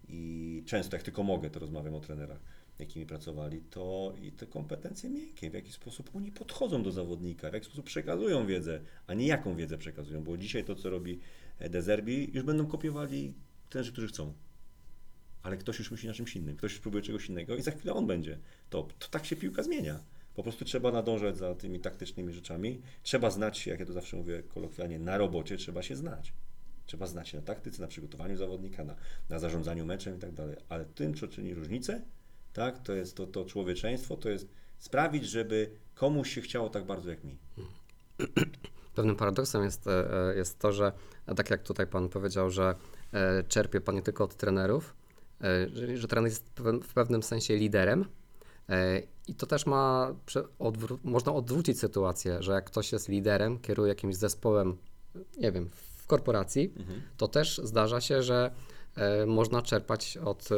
I często, jak tylko mogę, to rozmawiam o trenerach, jakimi pracowali, to i te kompetencje miękkie, w jaki sposób oni podchodzą do zawodnika, w jaki sposób przekazują wiedzę, a nie jaką wiedzę przekazują, bo dzisiaj to, co robi e, De Zerbi, już będą kopiowali trenerzy, którzy chcą. Ale ktoś już myśli na czymś innym, ktoś już próbuje czegoś innego i za chwilę on będzie. To tak się piłka zmienia. Po prostu trzeba nadążać za tymi taktycznymi rzeczami. Trzeba znać się, jak ja to zawsze mówię kolokwialnie, na robocie trzeba się znać. Trzeba znać się na taktyce, na przygotowaniu zawodnika, na, na zarządzaniu meczem i tak dalej. Ale tym, co czyni różnicę, tak, to jest to, to człowieczeństwo, to jest sprawić, żeby komuś się chciało tak bardzo jak mi. Pewnym paradoksem jest, e, e, jest to, że tak jak tutaj Pan powiedział, że e, czerpie Pan nie tylko od trenerów, że, trener jest w- pewnym sensie liderem i to też ma, odwró- można odwrócić sytuację, że jak ktoś jest liderem, kieruje jakimś zespołem, nie wiem, w korporacji, to też zdarza się, że e, można czerpać od e,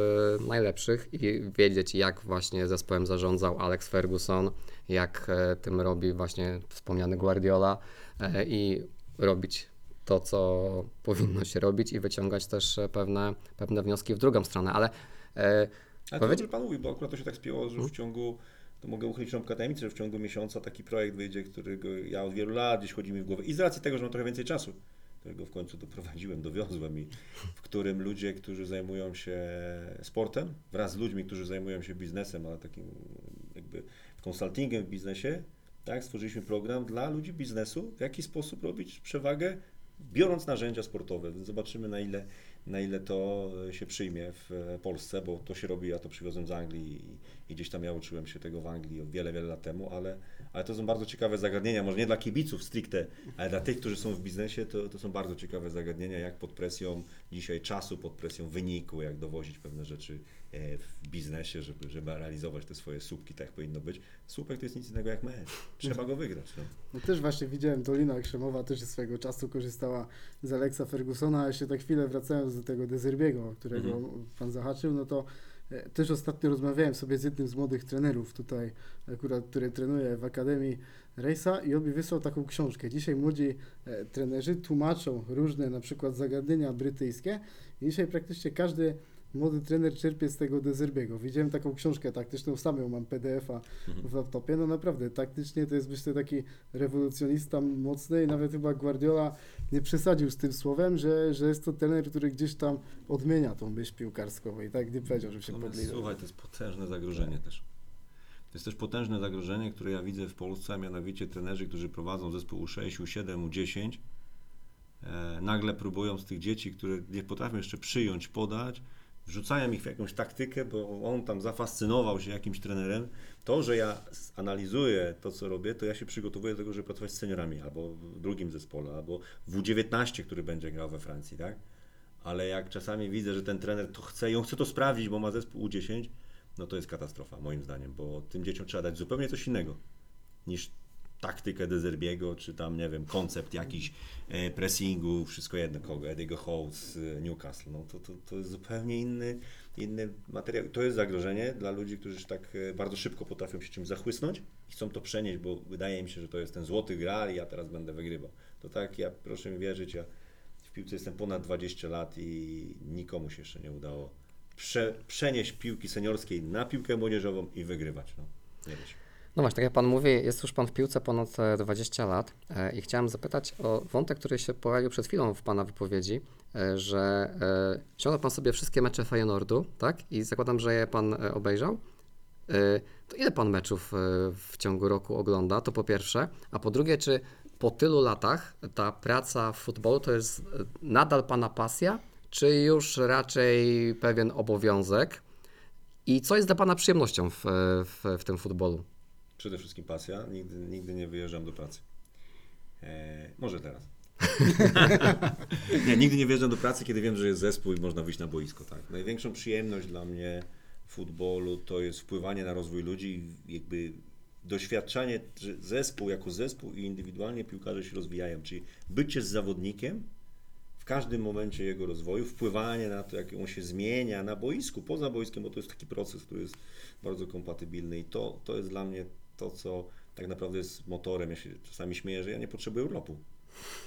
najlepszych i wiedzieć, jak właśnie zespołem zarządzał Alex Ferguson, jak e, tym robi właśnie wspomniany Guardiola e, i robić to, co powinno się robić i wyciągać też e, pewne, pewne wnioski w drugą stronę, ale Ale to Powiedz- dobrze Pan mówi, bo akurat to się tak spięło, że w ciągu, to mogę uchylić rąbkę tajemnicy, że w ciągu miesiąca taki projekt wyjdzie, którego ja od wielu lat gdzieś chodzi mi w głowę. I z racji tego, że mam trochę więcej czasu, którego w końcu doprowadziłem, dowiozłem i w którym ludzie, którzy zajmują się sportem, wraz z ludźmi, którzy zajmują się biznesem, ale takim jakby konsultingiem w biznesie, tak, stworzyliśmy program dla ludzi biznesu, w jaki sposób robić przewagę, biorąc narzędzia sportowe. Zobaczymy na ile, na ile to się przyjmie w e, Polsce, bo to się robi, ja to przywiozłem z Anglii i, i gdzieś tam ja uczyłem się tego w Anglii wiele, wiele lat temu, ale, ale to są bardzo ciekawe zagadnienia, może nie dla kibiców stricte, ale dla tych, którzy są w biznesie, to, to są bardzo ciekawe zagadnienia, jak pod presją dzisiaj czasu, pod presją wyniku, jak dowozić pewne rzeczy e, w biznesie, żeby, żeby realizować te swoje słupki, tak powinno być. Słupek to jest nic innego jak mecz. Trzeba go wygrać. No. No też właśnie widziałem, Dolina Krzemowa też swego czasu korzystała z Alexa Fergusona, a jeszcze tak chwilę wracając do tego Dezerbiego, którego Mhm. pan zahaczył, no to też ostatnio rozmawiałem sobie z jednym z młodych trenerów tutaj, akurat, który trenuje w Akademii Rejsa i on mi wysłał taką książkę. Dzisiaj młodzi e, trenerzy tłumaczą różne na przykład zagadnienia brytyjskie i dzisiaj praktycznie każdy młody trener czerpie z tego Dezerbiego. Widziałem taką książkę taktyczną, sam ją mam PDF-a w laptopie, no naprawdę, taktycznie to jest myślę taki rewolucjonista mocny i nawet chyba Guardiola nie przesadził z tym słowem, że, że jest to trener, który gdzieś tam odmienia tą myśl piłkarską i tak nie powiedział, że się podliże. Słuchaj, to jest potężne zagrożenie też. To jest też potężne zagrożenie, które ja widzę w Polsce, a mianowicie trenerzy, którzy prowadzą zespół U6, U7, U10, e, nagle próbują z tych dzieci, które nie potrafią jeszcze przyjąć, podać, wrzucają ich w jakąś taktykę, bo on tam zafascynował się jakimś trenerem. To, że ja analizuję to, co robię, to ja się przygotowuję do tego, żeby pracować z seniorami, albo w drugim zespole, albo w U19, który będzie grał we Francji, tak? Ale jak czasami widzę, że ten trener to chce i on chce to sprawdzić, bo ma zespół U10, no to jest katastrofa, moim zdaniem, bo tym dzieciom trzeba dać zupełnie coś innego niż taktykę Dezerbiego, czy tam, nie wiem, koncept jakiś e, pressingu, wszystko jedno kogo, Ediego Howe e, Newcastle, no to, to, to jest zupełnie inny, inny materiał. To jest zagrożenie dla ludzi, którzy tak e, bardzo szybko potrafią się czymś zachłysnąć i chcą to przenieść, bo wydaje mi się, że to jest ten złoty gral i ja teraz będę wygrywał. To tak, ja proszę mi wierzyć, ja w piłce jestem ponad 20 lat i nikomu się jeszcze nie udało prze, przenieść piłki seniorskiej na piłkę młodzieżową i wygrywać. No, nie wiem. No właśnie, tak jak Pan mówi, jest już Pan w piłce ponad e, 20 lat e, i chciałem zapytać o wątek, który się pojawił przed chwilą w Pana wypowiedzi, e, że e, ściągnął Pan sobie wszystkie mecze Feyenoordu, tak? I zakładam, że je Pan e, obejrzał. E, To ile Pan meczów e, w ciągu roku ogląda? To po pierwsze. A po drugie, czy po tylu latach ta praca w futbolu to jest e, nadal Pana pasja, czy już raczej pewien obowiązek? I co jest dla Pana przyjemnością w, w, w tym futbolu? Przede wszystkim pasja. Nigdy, nigdy nie wyjeżdżam do pracy. E, może teraz. Nie, nigdy nie wjeżdżam do pracy, kiedy wiem, że jest zespół i można wyjść na boisko. Tak? Największą przyjemność dla mnie w futbolu to jest wpływanie na rozwój ludzi i jakby doświadczanie, że zespół jako zespół i indywidualnie piłkarze się rozwijają, czyli bycie z zawodnikiem w każdym momencie jego rozwoju, wpływanie na to, jak on się zmienia na boisku, poza boiskiem, bo to jest taki proces, który jest bardzo kompatybilny i to, to jest dla mnie to, co tak naprawdę jest motorem. Ja się czasami śmieję, że ja nie potrzebuję urlopu.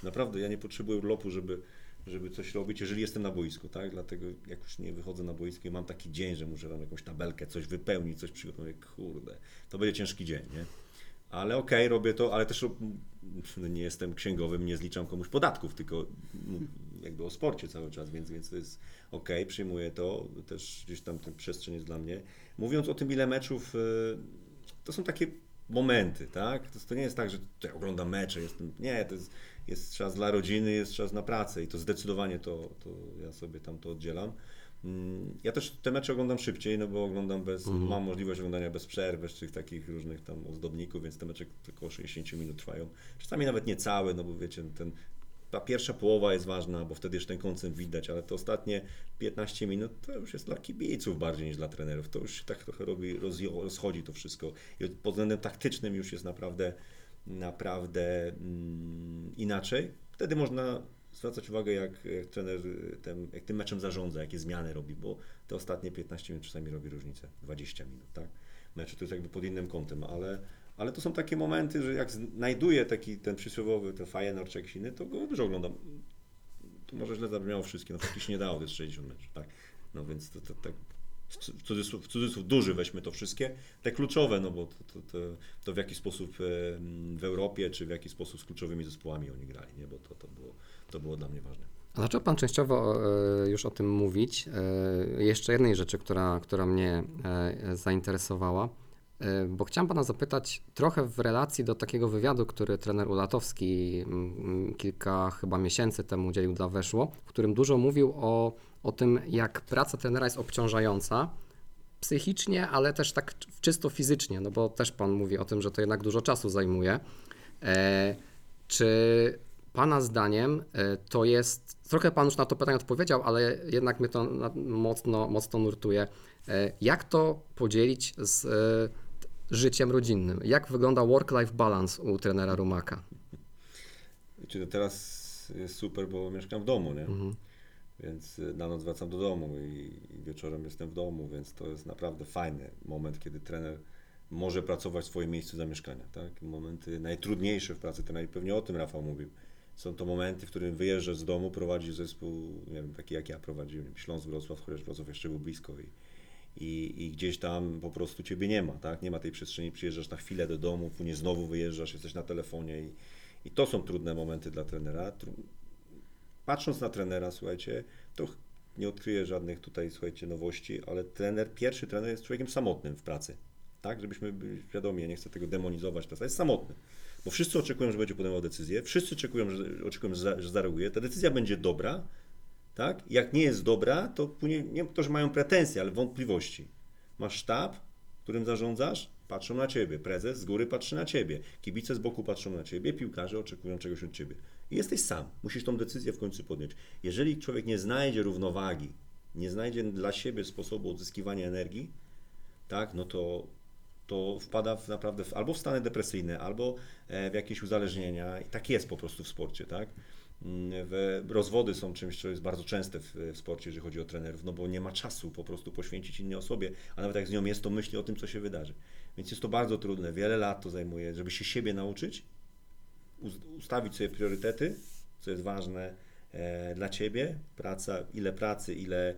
Naprawdę, ja nie potrzebuję urlopu, żeby, żeby coś robić, jeżeli jestem na boisku, tak? Dlatego jak już nie wychodzę na boisko i mam taki dzień, że muszę tam jakąś tabelkę, coś wypełnić, coś przygotować, kurde, to będzie ciężki dzień, nie? Ale okej, robię to, ale też no nie jestem księgowym, nie zliczam komuś podatków, tylko mm, jakby o sporcie cały czas, więc, więc to jest okej, przyjmuję to, też gdzieś tam ten przestrzeń jest dla mnie. Mówiąc o tym, ile meczów, y, to są takie momenty, tak? To, to nie jest tak, że ja oglądam mecze, jestem, nie, to jest, jest czas dla rodziny, jest czas na pracę i to zdecydowanie to, to ja sobie tam to oddzielam. Mm, Ja też te mecze oglądam szybciej, no bo oglądam bez, mam możliwość oglądania bez przerw, bez tych takich różnych tam ozdobników, więc te mecze około 60 minut trwają. Czasami nawet nie całe, no bo wiecie, ten, ta pierwsza połowa jest ważna, bo wtedy już ten koncert widać, ale te ostatnie 15 minut to już jest dla kibiców bardziej niż dla trenerów. To już się tak trochę robi, rozchodzi to wszystko. I pod względem taktycznym już jest naprawdę, naprawdę mm, inaczej. Wtedy można zwracać uwagę, jak, jak trener tym, jak tym meczem zarządza, jakie zmiany robi, bo te ostatnie 15 minut czasami robi różnicę, 20 minut, tak? Meczu to jest jakby pod innym kątem, ale, ale to są takie momenty, że jak znajduję taki ten przysłowiowy, ten Feyenoord czy jakiś inny, to go dużo oglądam. To może źle zabrzmiało wszystkie, no faktycznie nie dało, to jest 60 meczów, tak? No więc to, to, tak w cu- w cudzysłów, cudzysłów duży weźmy to wszystkie, te kluczowe, no bo to, to, to, to w jaki sposób w Europie, czy w jaki sposób z kluczowymi zespołami oni grali, nie? bo to, to, było, to było dla mnie ważne. A zaczął Pan częściowo e, już o tym mówić. E, Jeszcze jednej rzeczy, która, która mnie e, zainteresowała, bo chciałem Pana zapytać trochę w relacji do takiego wywiadu, który trener Ulatowski mm, kilka chyba miesięcy temu udzielił dla Weszło, w którym dużo mówił o, o tym, jak praca trenera jest obciążająca psychicznie, ale też tak czysto fizycznie, no bo też Pan mówi o tym, że to jednak dużo czasu zajmuje. E, czy Pana zdaniem e, to jest, trochę Pan już na to pytanie odpowiedział, ale jednak mnie to mocno, mocno nurtuje. E, Jak to podzielić z życiem rodzinnym? Jak wygląda work-life balance u trenera Rumaka? Wiecie, to teraz jest super, bo mieszkam w domu, nie? Więc y, na noc wracam do domu i i wieczorem jestem w domu, więc to jest naprawdę fajny moment, kiedy trener może pracować w swoim miejscu zamieszkania, tak? Momenty najtrudniejsze w pracy trenera i pewnie o tym Rafał mówił. Są to momenty, w którym wyjeżdżasz z domu, prowadzisz zespół, nie wiem, taki jak ja prowadziłem, Śląsk, Wrocław, chociaż Wrocław jeszcze był blisko i, i, i gdzieś tam po prostu ciebie nie ma, tak? Nie ma tej przestrzeni, przyjeżdżasz na chwilę do domu, później znowu wyjeżdżasz, jesteś na telefonie i, i to są trudne momenty dla trenera. Patrząc na trenera, słuchajcie, to nie odkryję żadnych tutaj, słuchajcie, nowości, ale trener, pierwszy trener jest człowiekiem samotnym w pracy. Tak, żebyśmy byli świadomi, ja nie chcę tego demonizować teraz, jest samotny. Bo wszyscy oczekują, że będzie podejmował decyzję, wszyscy oczekują, że, oczekują, że zareaguje. Ta decyzja będzie dobra, tak? Jak nie jest dobra, to później, nie to, że mają pretensje, ale wątpliwości. Masz sztab, którym zarządzasz, patrzą na ciebie. Prezes z góry patrzy na ciebie. Kibice z boku patrzą na ciebie, piłkarze oczekują czegoś od ciebie. I jesteś sam. Musisz tą decyzję w końcu podjąć. Jeżeli człowiek nie znajdzie równowagi, nie znajdzie dla siebie sposobu odzyskiwania energii, tak, no to, to wpada w naprawdę w, albo w stany depresyjne, albo e, w jakieś uzależnienia. I tak jest po prostu w sporcie, tak? Mm, W, rozwody są czymś, co jest bardzo częste w, sporcie, jeżeli chodzi o trenerów, no bo nie ma czasu po prostu poświęcić innej osobie, a nawet jak z nią jest, to myśli o tym, co się wydarzy. Więc jest to bardzo trudne, wiele lat to zajmuje, żeby się siebie nauczyć, ustawić sobie priorytety, co jest ważne e, dla Ciebie, praca, ile pracy, ile,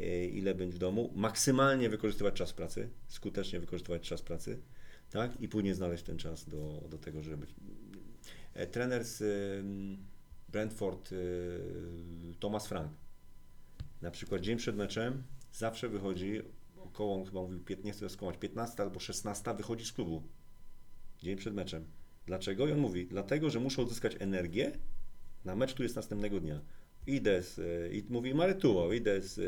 e, ile być w domu, maksymalnie wykorzystywać czas pracy, skutecznie wykorzystywać czas pracy, tak? I później znaleźć ten czas do, do tego, żeby. E, trener z Brentford, e, Thomas Frank, na przykład dzień przed meczem zawsze wychodzi około, chyba mówił, pięt- nie chcę skłamać, 15 albo 16 wychodzi z klubu dzień przed meczem. Dlaczego? I on mówi, dlatego, że muszę odzyskać energię na mecz, który jest następnego dnia. Idę z, e, i mówi Marytuło, idę z e,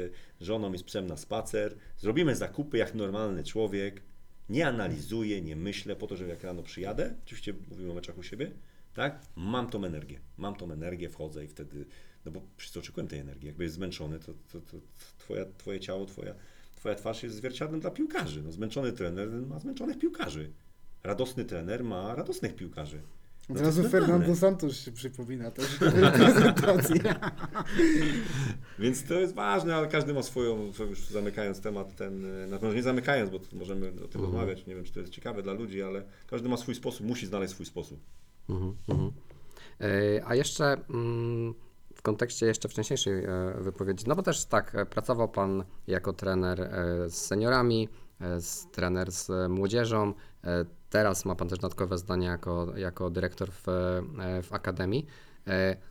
żoną i z psem na spacer, zrobimy zakupy jak normalny człowiek, nie analizuję, nie myślę po to, że jak rano przyjadę, oczywiście mówimy o meczach u siebie, Tak? Mam tą energię. Mam tą energię, wchodzę i wtedy, no bo przecież oczekuję tej energii. Jakby jest zmęczony, to, to, to twoja, twoje ciało, twoja, twoja twarz jest zwierciadłem dla piłkarzy. No, zmęczony trener ma zmęczonych piłkarzy. Radosny trener ma radosnych piłkarzy. No Od razu. Fernando Santos się przypomina też prezentacji. Więc to jest ważne, ale każdy ma swoją, to już zamykając temat ten, e, może nie zamykając, bo możemy o tym rozmawiać, nie wiem, czy to jest ciekawe dla ludzi, ale każdy ma swój sposób, musi znaleźć swój sposób. Mhm, mhm. E, A jeszcze mm, w kontekście jeszcze wcześniejszej e, wypowiedzi, no bo też tak, e, pracował Pan jako trener z seniorami, z trener z młodzieżą, teraz ma Pan też dodatkowe zdanie jako, jako dyrektor w, w Akademii.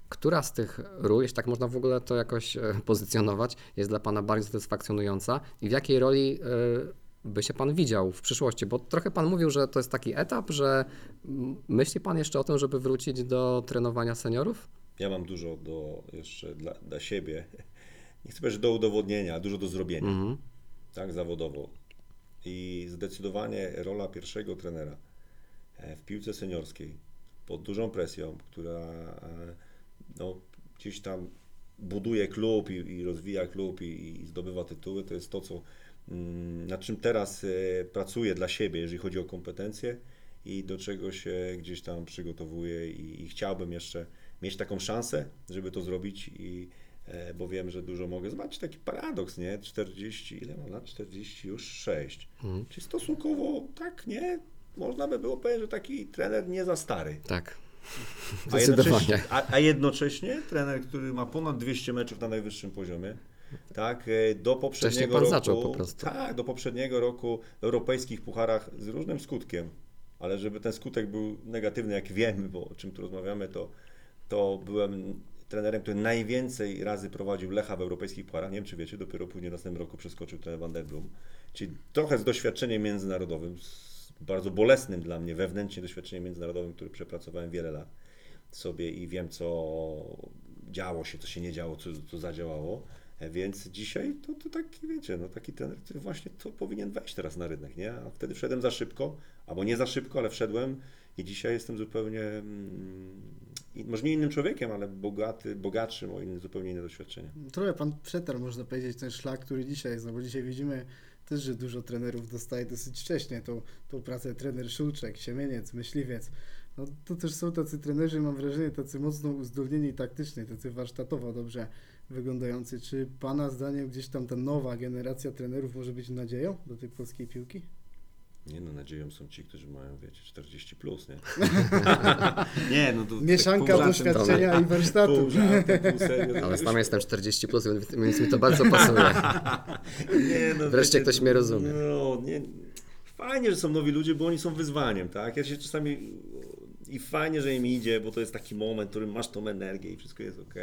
Która z tych ról, jeśli tak można w ogóle to jakoś pozycjonować, jest dla Pana bardziej satysfakcjonująca i w jakiej roli by się Pan widział w przyszłości? Bo trochę Pan mówił, że to jest taki etap, że myśli Pan jeszcze o tym, żeby wrócić do trenowania seniorów? Ja mam dużo do jeszcze dla, dla siebie, nie chcę powiedzieć, do udowodnienia, dużo do zrobienia, Mhm. tak, zawodowo. I zdecydowanie rola pierwszego trenera e, w piłce seniorskiej pod dużą presją, która e, no, gdzieś tam buduje klub i, i rozwija klub i, i zdobywa tytuły, to jest to, co, mm, nad czym teraz e, pracuję dla siebie, jeżeli chodzi o kompetencje i do czego się gdzieś tam przygotowuję i, i chciałbym jeszcze mieć taką szansę, żeby to zrobić i e, bo wiem, że dużo mogę. Zobaczcie taki paradoks, nie? 40, ile mam lat? 46. Mhm. Czyli stosunkowo tak, nie? Można by było powiedzieć, że taki trener nie za stary. Tak. A jednocześnie, a, a jednocześnie trener, który ma ponad 200 meczów na najwyższym poziomie, tak, e, do poprzedniego pan roku, zaczął po prostu. tak, do poprzedniego roku w europejskich pucharach z różnym skutkiem, ale żeby ten skutek był negatywny, jak wiemy, bo o czym tu rozmawiamy, to, to byłem trenerem, który najwięcej razy prowadził Lecha w europejskich pucharach, nie wiem czy wiecie, dopiero później w następnym roku przeskoczył trener Van der Blum, czyli trochę z doświadczeniem międzynarodowym, z bardzo bolesnym dla mnie wewnętrznie doświadczeniem międzynarodowym, który przepracowałem wiele lat sobie i wiem, co działo się, co się nie działo, co, co zadziałało. Więc dzisiaj to, to taki, wiecie, no taki trener, który właśnie to powinien wejść teraz na rynek, nie? A wtedy wszedłem za szybko, albo nie za szybko, ale wszedłem i dzisiaj jestem zupełnie, mm, może nie innym człowiekiem, ale bogaty, bogatszym o inne, zupełnie inne doświadczenia. Trochę pan przetarł, można powiedzieć, ten szlak, który dzisiaj jest, no bo dzisiaj widzimy też, że dużo trenerów dostaje dosyć wcześnie tą, tą pracę trener Szulczek, Siemieniec, Myśliwiec. No to też są tacy trenerzy, mam wrażenie, tacy mocno uzdolnieni taktycznie, tacy warsztatowo dobrze wyglądający. Czy pana zdaniem gdzieś tam ta nowa generacja trenerów może być nadzieją do tej polskiej piłki? Nie no, nadzieją są ci, którzy mają, wiecie, 40 plus, nie? nie, no to Mieszanka tak żartem, doświadczenia i warsztatu. Pół żartem, pół serio. Ale sam jestem 40, plus, więc mi to bardzo pasuje. Nie, no, Wreszcie wiecie, ktoś mnie rozumie. No, nie, fajnie, że są nowi ludzie, bo oni są wyzwaniem, tak? Ja się czasami i fajnie, że im idzie, bo to jest taki moment, w którym masz tą energię i wszystko jest ok.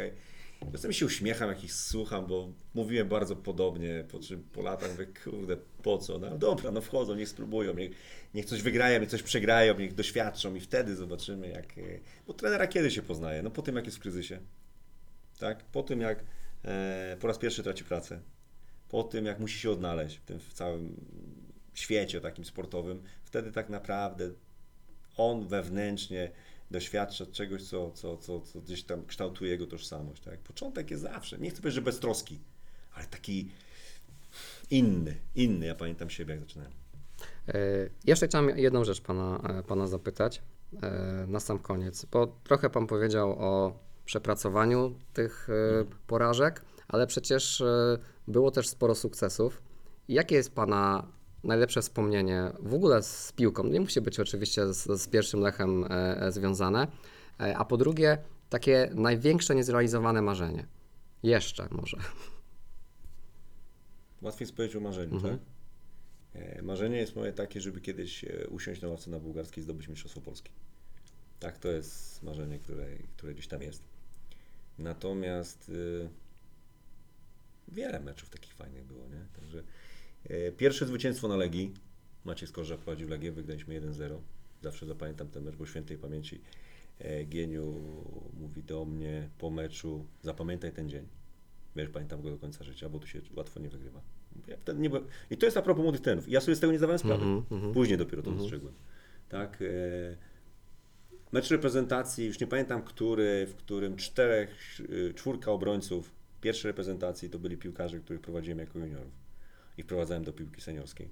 Czasami się uśmiecham, jak ich słucham, bo mówiłem bardzo podobnie, po czym po latach mówię, kurde, po co? No dobra, no wchodzą, niech spróbują, niech, niech coś wygrają, niech coś przegrają, niech doświadczą i wtedy zobaczymy, jak... e, Bo trenera kiedy się poznaje? No po tym, jak jest w kryzysie. Tak? Po tym, jak e, po raz pierwszy traci pracę. Po tym, jak musi się odnaleźć w tym w całym świecie takim sportowym, wtedy tak naprawdę on wewnętrznie doświadcza czegoś, co, co, co, co gdzieś tam kształtuje jego tożsamość. Tak? Początek jest zawsze, nie chcę powiedzieć, że beztroski, ale taki inny, inny. Ja pamiętam siebie, jak zaczynałem. E, Jeszcze chciałem jedną rzecz pana, e, pana zapytać e, na sam koniec, bo trochę pan powiedział o przepracowaniu tych porażek, ale przecież było też sporo sukcesów. Jakie jest pana najlepsze wspomnienie w ogóle z piłką? Nie musi być oczywiście z, z pierwszym Lechem e, e, związane, E, a po drugie takie największe niezrealizowane marzenie. Jeszcze może. Łatwiej jest powiedzieć o marzeniu, Mhm. tak? E, Marzenie jest moje takie, żeby kiedyś e, usiąść na ławce na bułgarskiej i zdobyć Mistrzostwo Polski. Tak, to jest marzenie, które, które gdzieś tam jest. Natomiast y, wiele meczów takich fajnych było, nie? Także pierwsze zwycięstwo na Legii. Maciej Skorża prowadził Legię, wygraliśmy 1-0. Zawsze zapamiętam ten mecz, bo świętej pamięci e, Gieniu mówi do mnie po meczu, zapamiętaj ten dzień. Wiesz, pamiętam go do końca życia, bo tu się łatwo nie wygrywa. Ja nie byłem... I to jest a propos młodych trenów. Ja sobie z tego nie zdawałem sprawy. Mhm, mhm. Później dopiero to Mhm. dostrzegłem. Tak. E... Mecz reprezentacji, już nie pamiętam który, w którym czterech, czwórka obrońców pierwszej reprezentacji to byli piłkarze, których prowadziłem jako juniorów. I wprowadzałem do piłki seniorskiej.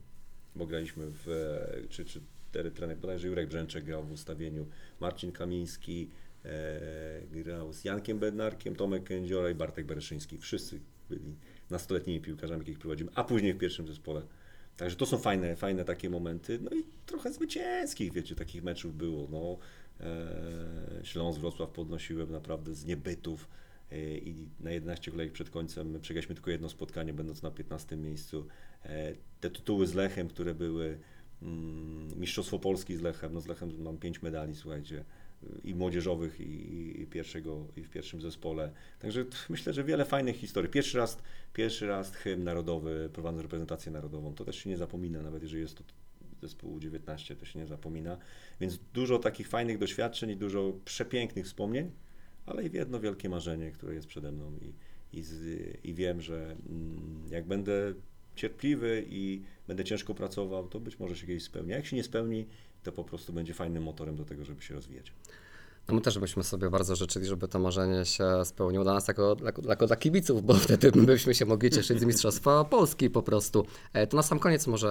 Bo graliśmy w, e, czy, czy trener, bodajże Jurek Brzęczek grał w ustawieniu, Marcin Kamiński e, grał z Jankiem Bednarkiem, Tomek Kędziora i Bartek Bereszyński. Wszyscy byli nastoletnimi piłkarzami, jakich prowadzimy, a później w pierwszym zespole. Także to są fajne, fajne takie momenty. No i trochę zwycięskich, wiecie, takich meczów było. No, e, Śląsk, Wrocław podnosiłem naprawdę z niebytów i na 11 kolejek przed końcem my przegraliśmy tylko jedno spotkanie, będąc na 15 miejscu. E, te tytuły z Lechem, które były mm, Mistrzostwo Polski z Lechem, no z Lechem mam 5 medali, słuchajcie, i młodzieżowych, i, i, pierwszego, i w pierwszym zespole. Także myślę, że wiele fajnych historii. Pierwszy raz, pierwszy raz hymn narodowy, prowadzę reprezentację narodową, to też się nie zapomina, nawet jeżeli jest to zespół 19, to się nie zapomina. Więc dużo takich fajnych doświadczeń i dużo przepięknych wspomnień, ale i jedno wielkie marzenie, które jest przede mną i, i, z, i wiem, że mm, jak będę cierpliwy i będę ciężko pracował, to być może się kiedyś spełni. A jak się nie spełni, to po prostu będzie fajnym motorem do tego, żeby się rozwijać. No my też byśmy sobie bardzo życzyli, żeby to marzenie się spełniło dla nas jako, jako, jako dla kibiców, bo wtedy byśmy się mogli cieszyć z Mistrzostwa Polski po prostu. E, To na sam koniec może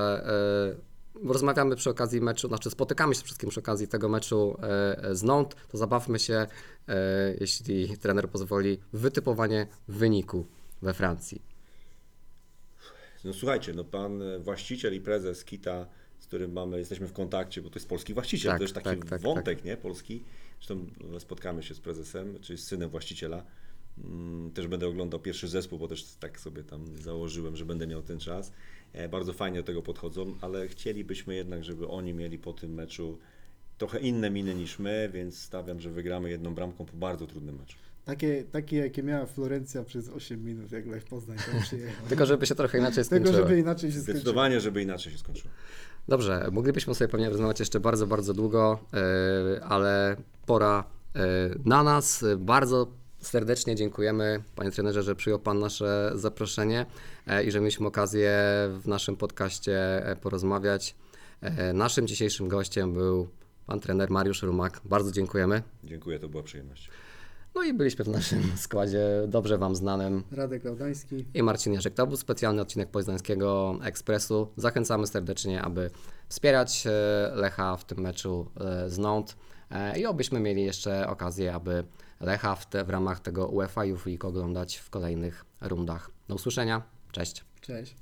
e, rozmawiamy przy okazji meczu, znaczy spotykamy się wszystkim przy okazji tego meczu e, z Nantes, to zabawmy się, e, jeśli trener pozwoli, wytypowanie wyniku we Francji. No słuchajcie, no pan e, właściciel i prezes Kita, z którym mamy, jesteśmy w kontakcie, bo to jest polski właściciel, Tak, to jest taki tak, tak, wątek, nie, polski. Zresztą e, spotkamy się z prezesem, czyli z synem właściciela. Mm, Też będę oglądał pierwszy zespół, bo też tak sobie tam założyłem, że będę miał ten czas. E, Bardzo fajnie do tego podchodzą, ale chcielibyśmy jednak, żeby oni mieli po tym meczu trochę inne miny niż my, więc stawiam, że wygramy jedną bramką po bardzo trudnym meczu. Takie, takie jakie miała Florencja przez 8 minut, jak Lech Poznań tam przyjechał. Tylko żeby się trochę inaczej Tego, skończyło. żeby inaczej się skończyło. Zdecydowanie, żeby inaczej się skończyło. Dobrze, moglibyśmy sobie pewnie rozmawiać jeszcze bardzo, bardzo długo, e, ale pora e, na nas. Bardzo serdecznie dziękujemy, panie trenerze, że przyjął pan nasze zaproszenie e, i że mieliśmy okazję w naszym podcaście e, porozmawiać. E, Naszym dzisiejszym gościem był pan trener Mariusz Rumak. Bardzo dziękujemy. Dziękuję, to była przyjemność. No i byliśmy w naszym składzie dobrze wam znanym Radek Laudański. i Marcin Jerzek. To był specjalny odcinek Poznańskiego Ekspresu. Zachęcamy serdecznie, aby wspierać Lecha w tym meczu z Nantes i obyśmy mieli jeszcze okazję, aby Lecha w, te, w ramach tego UEFA Youth League oglądać w kolejnych rundach. Do usłyszenia, cześć. Cześć.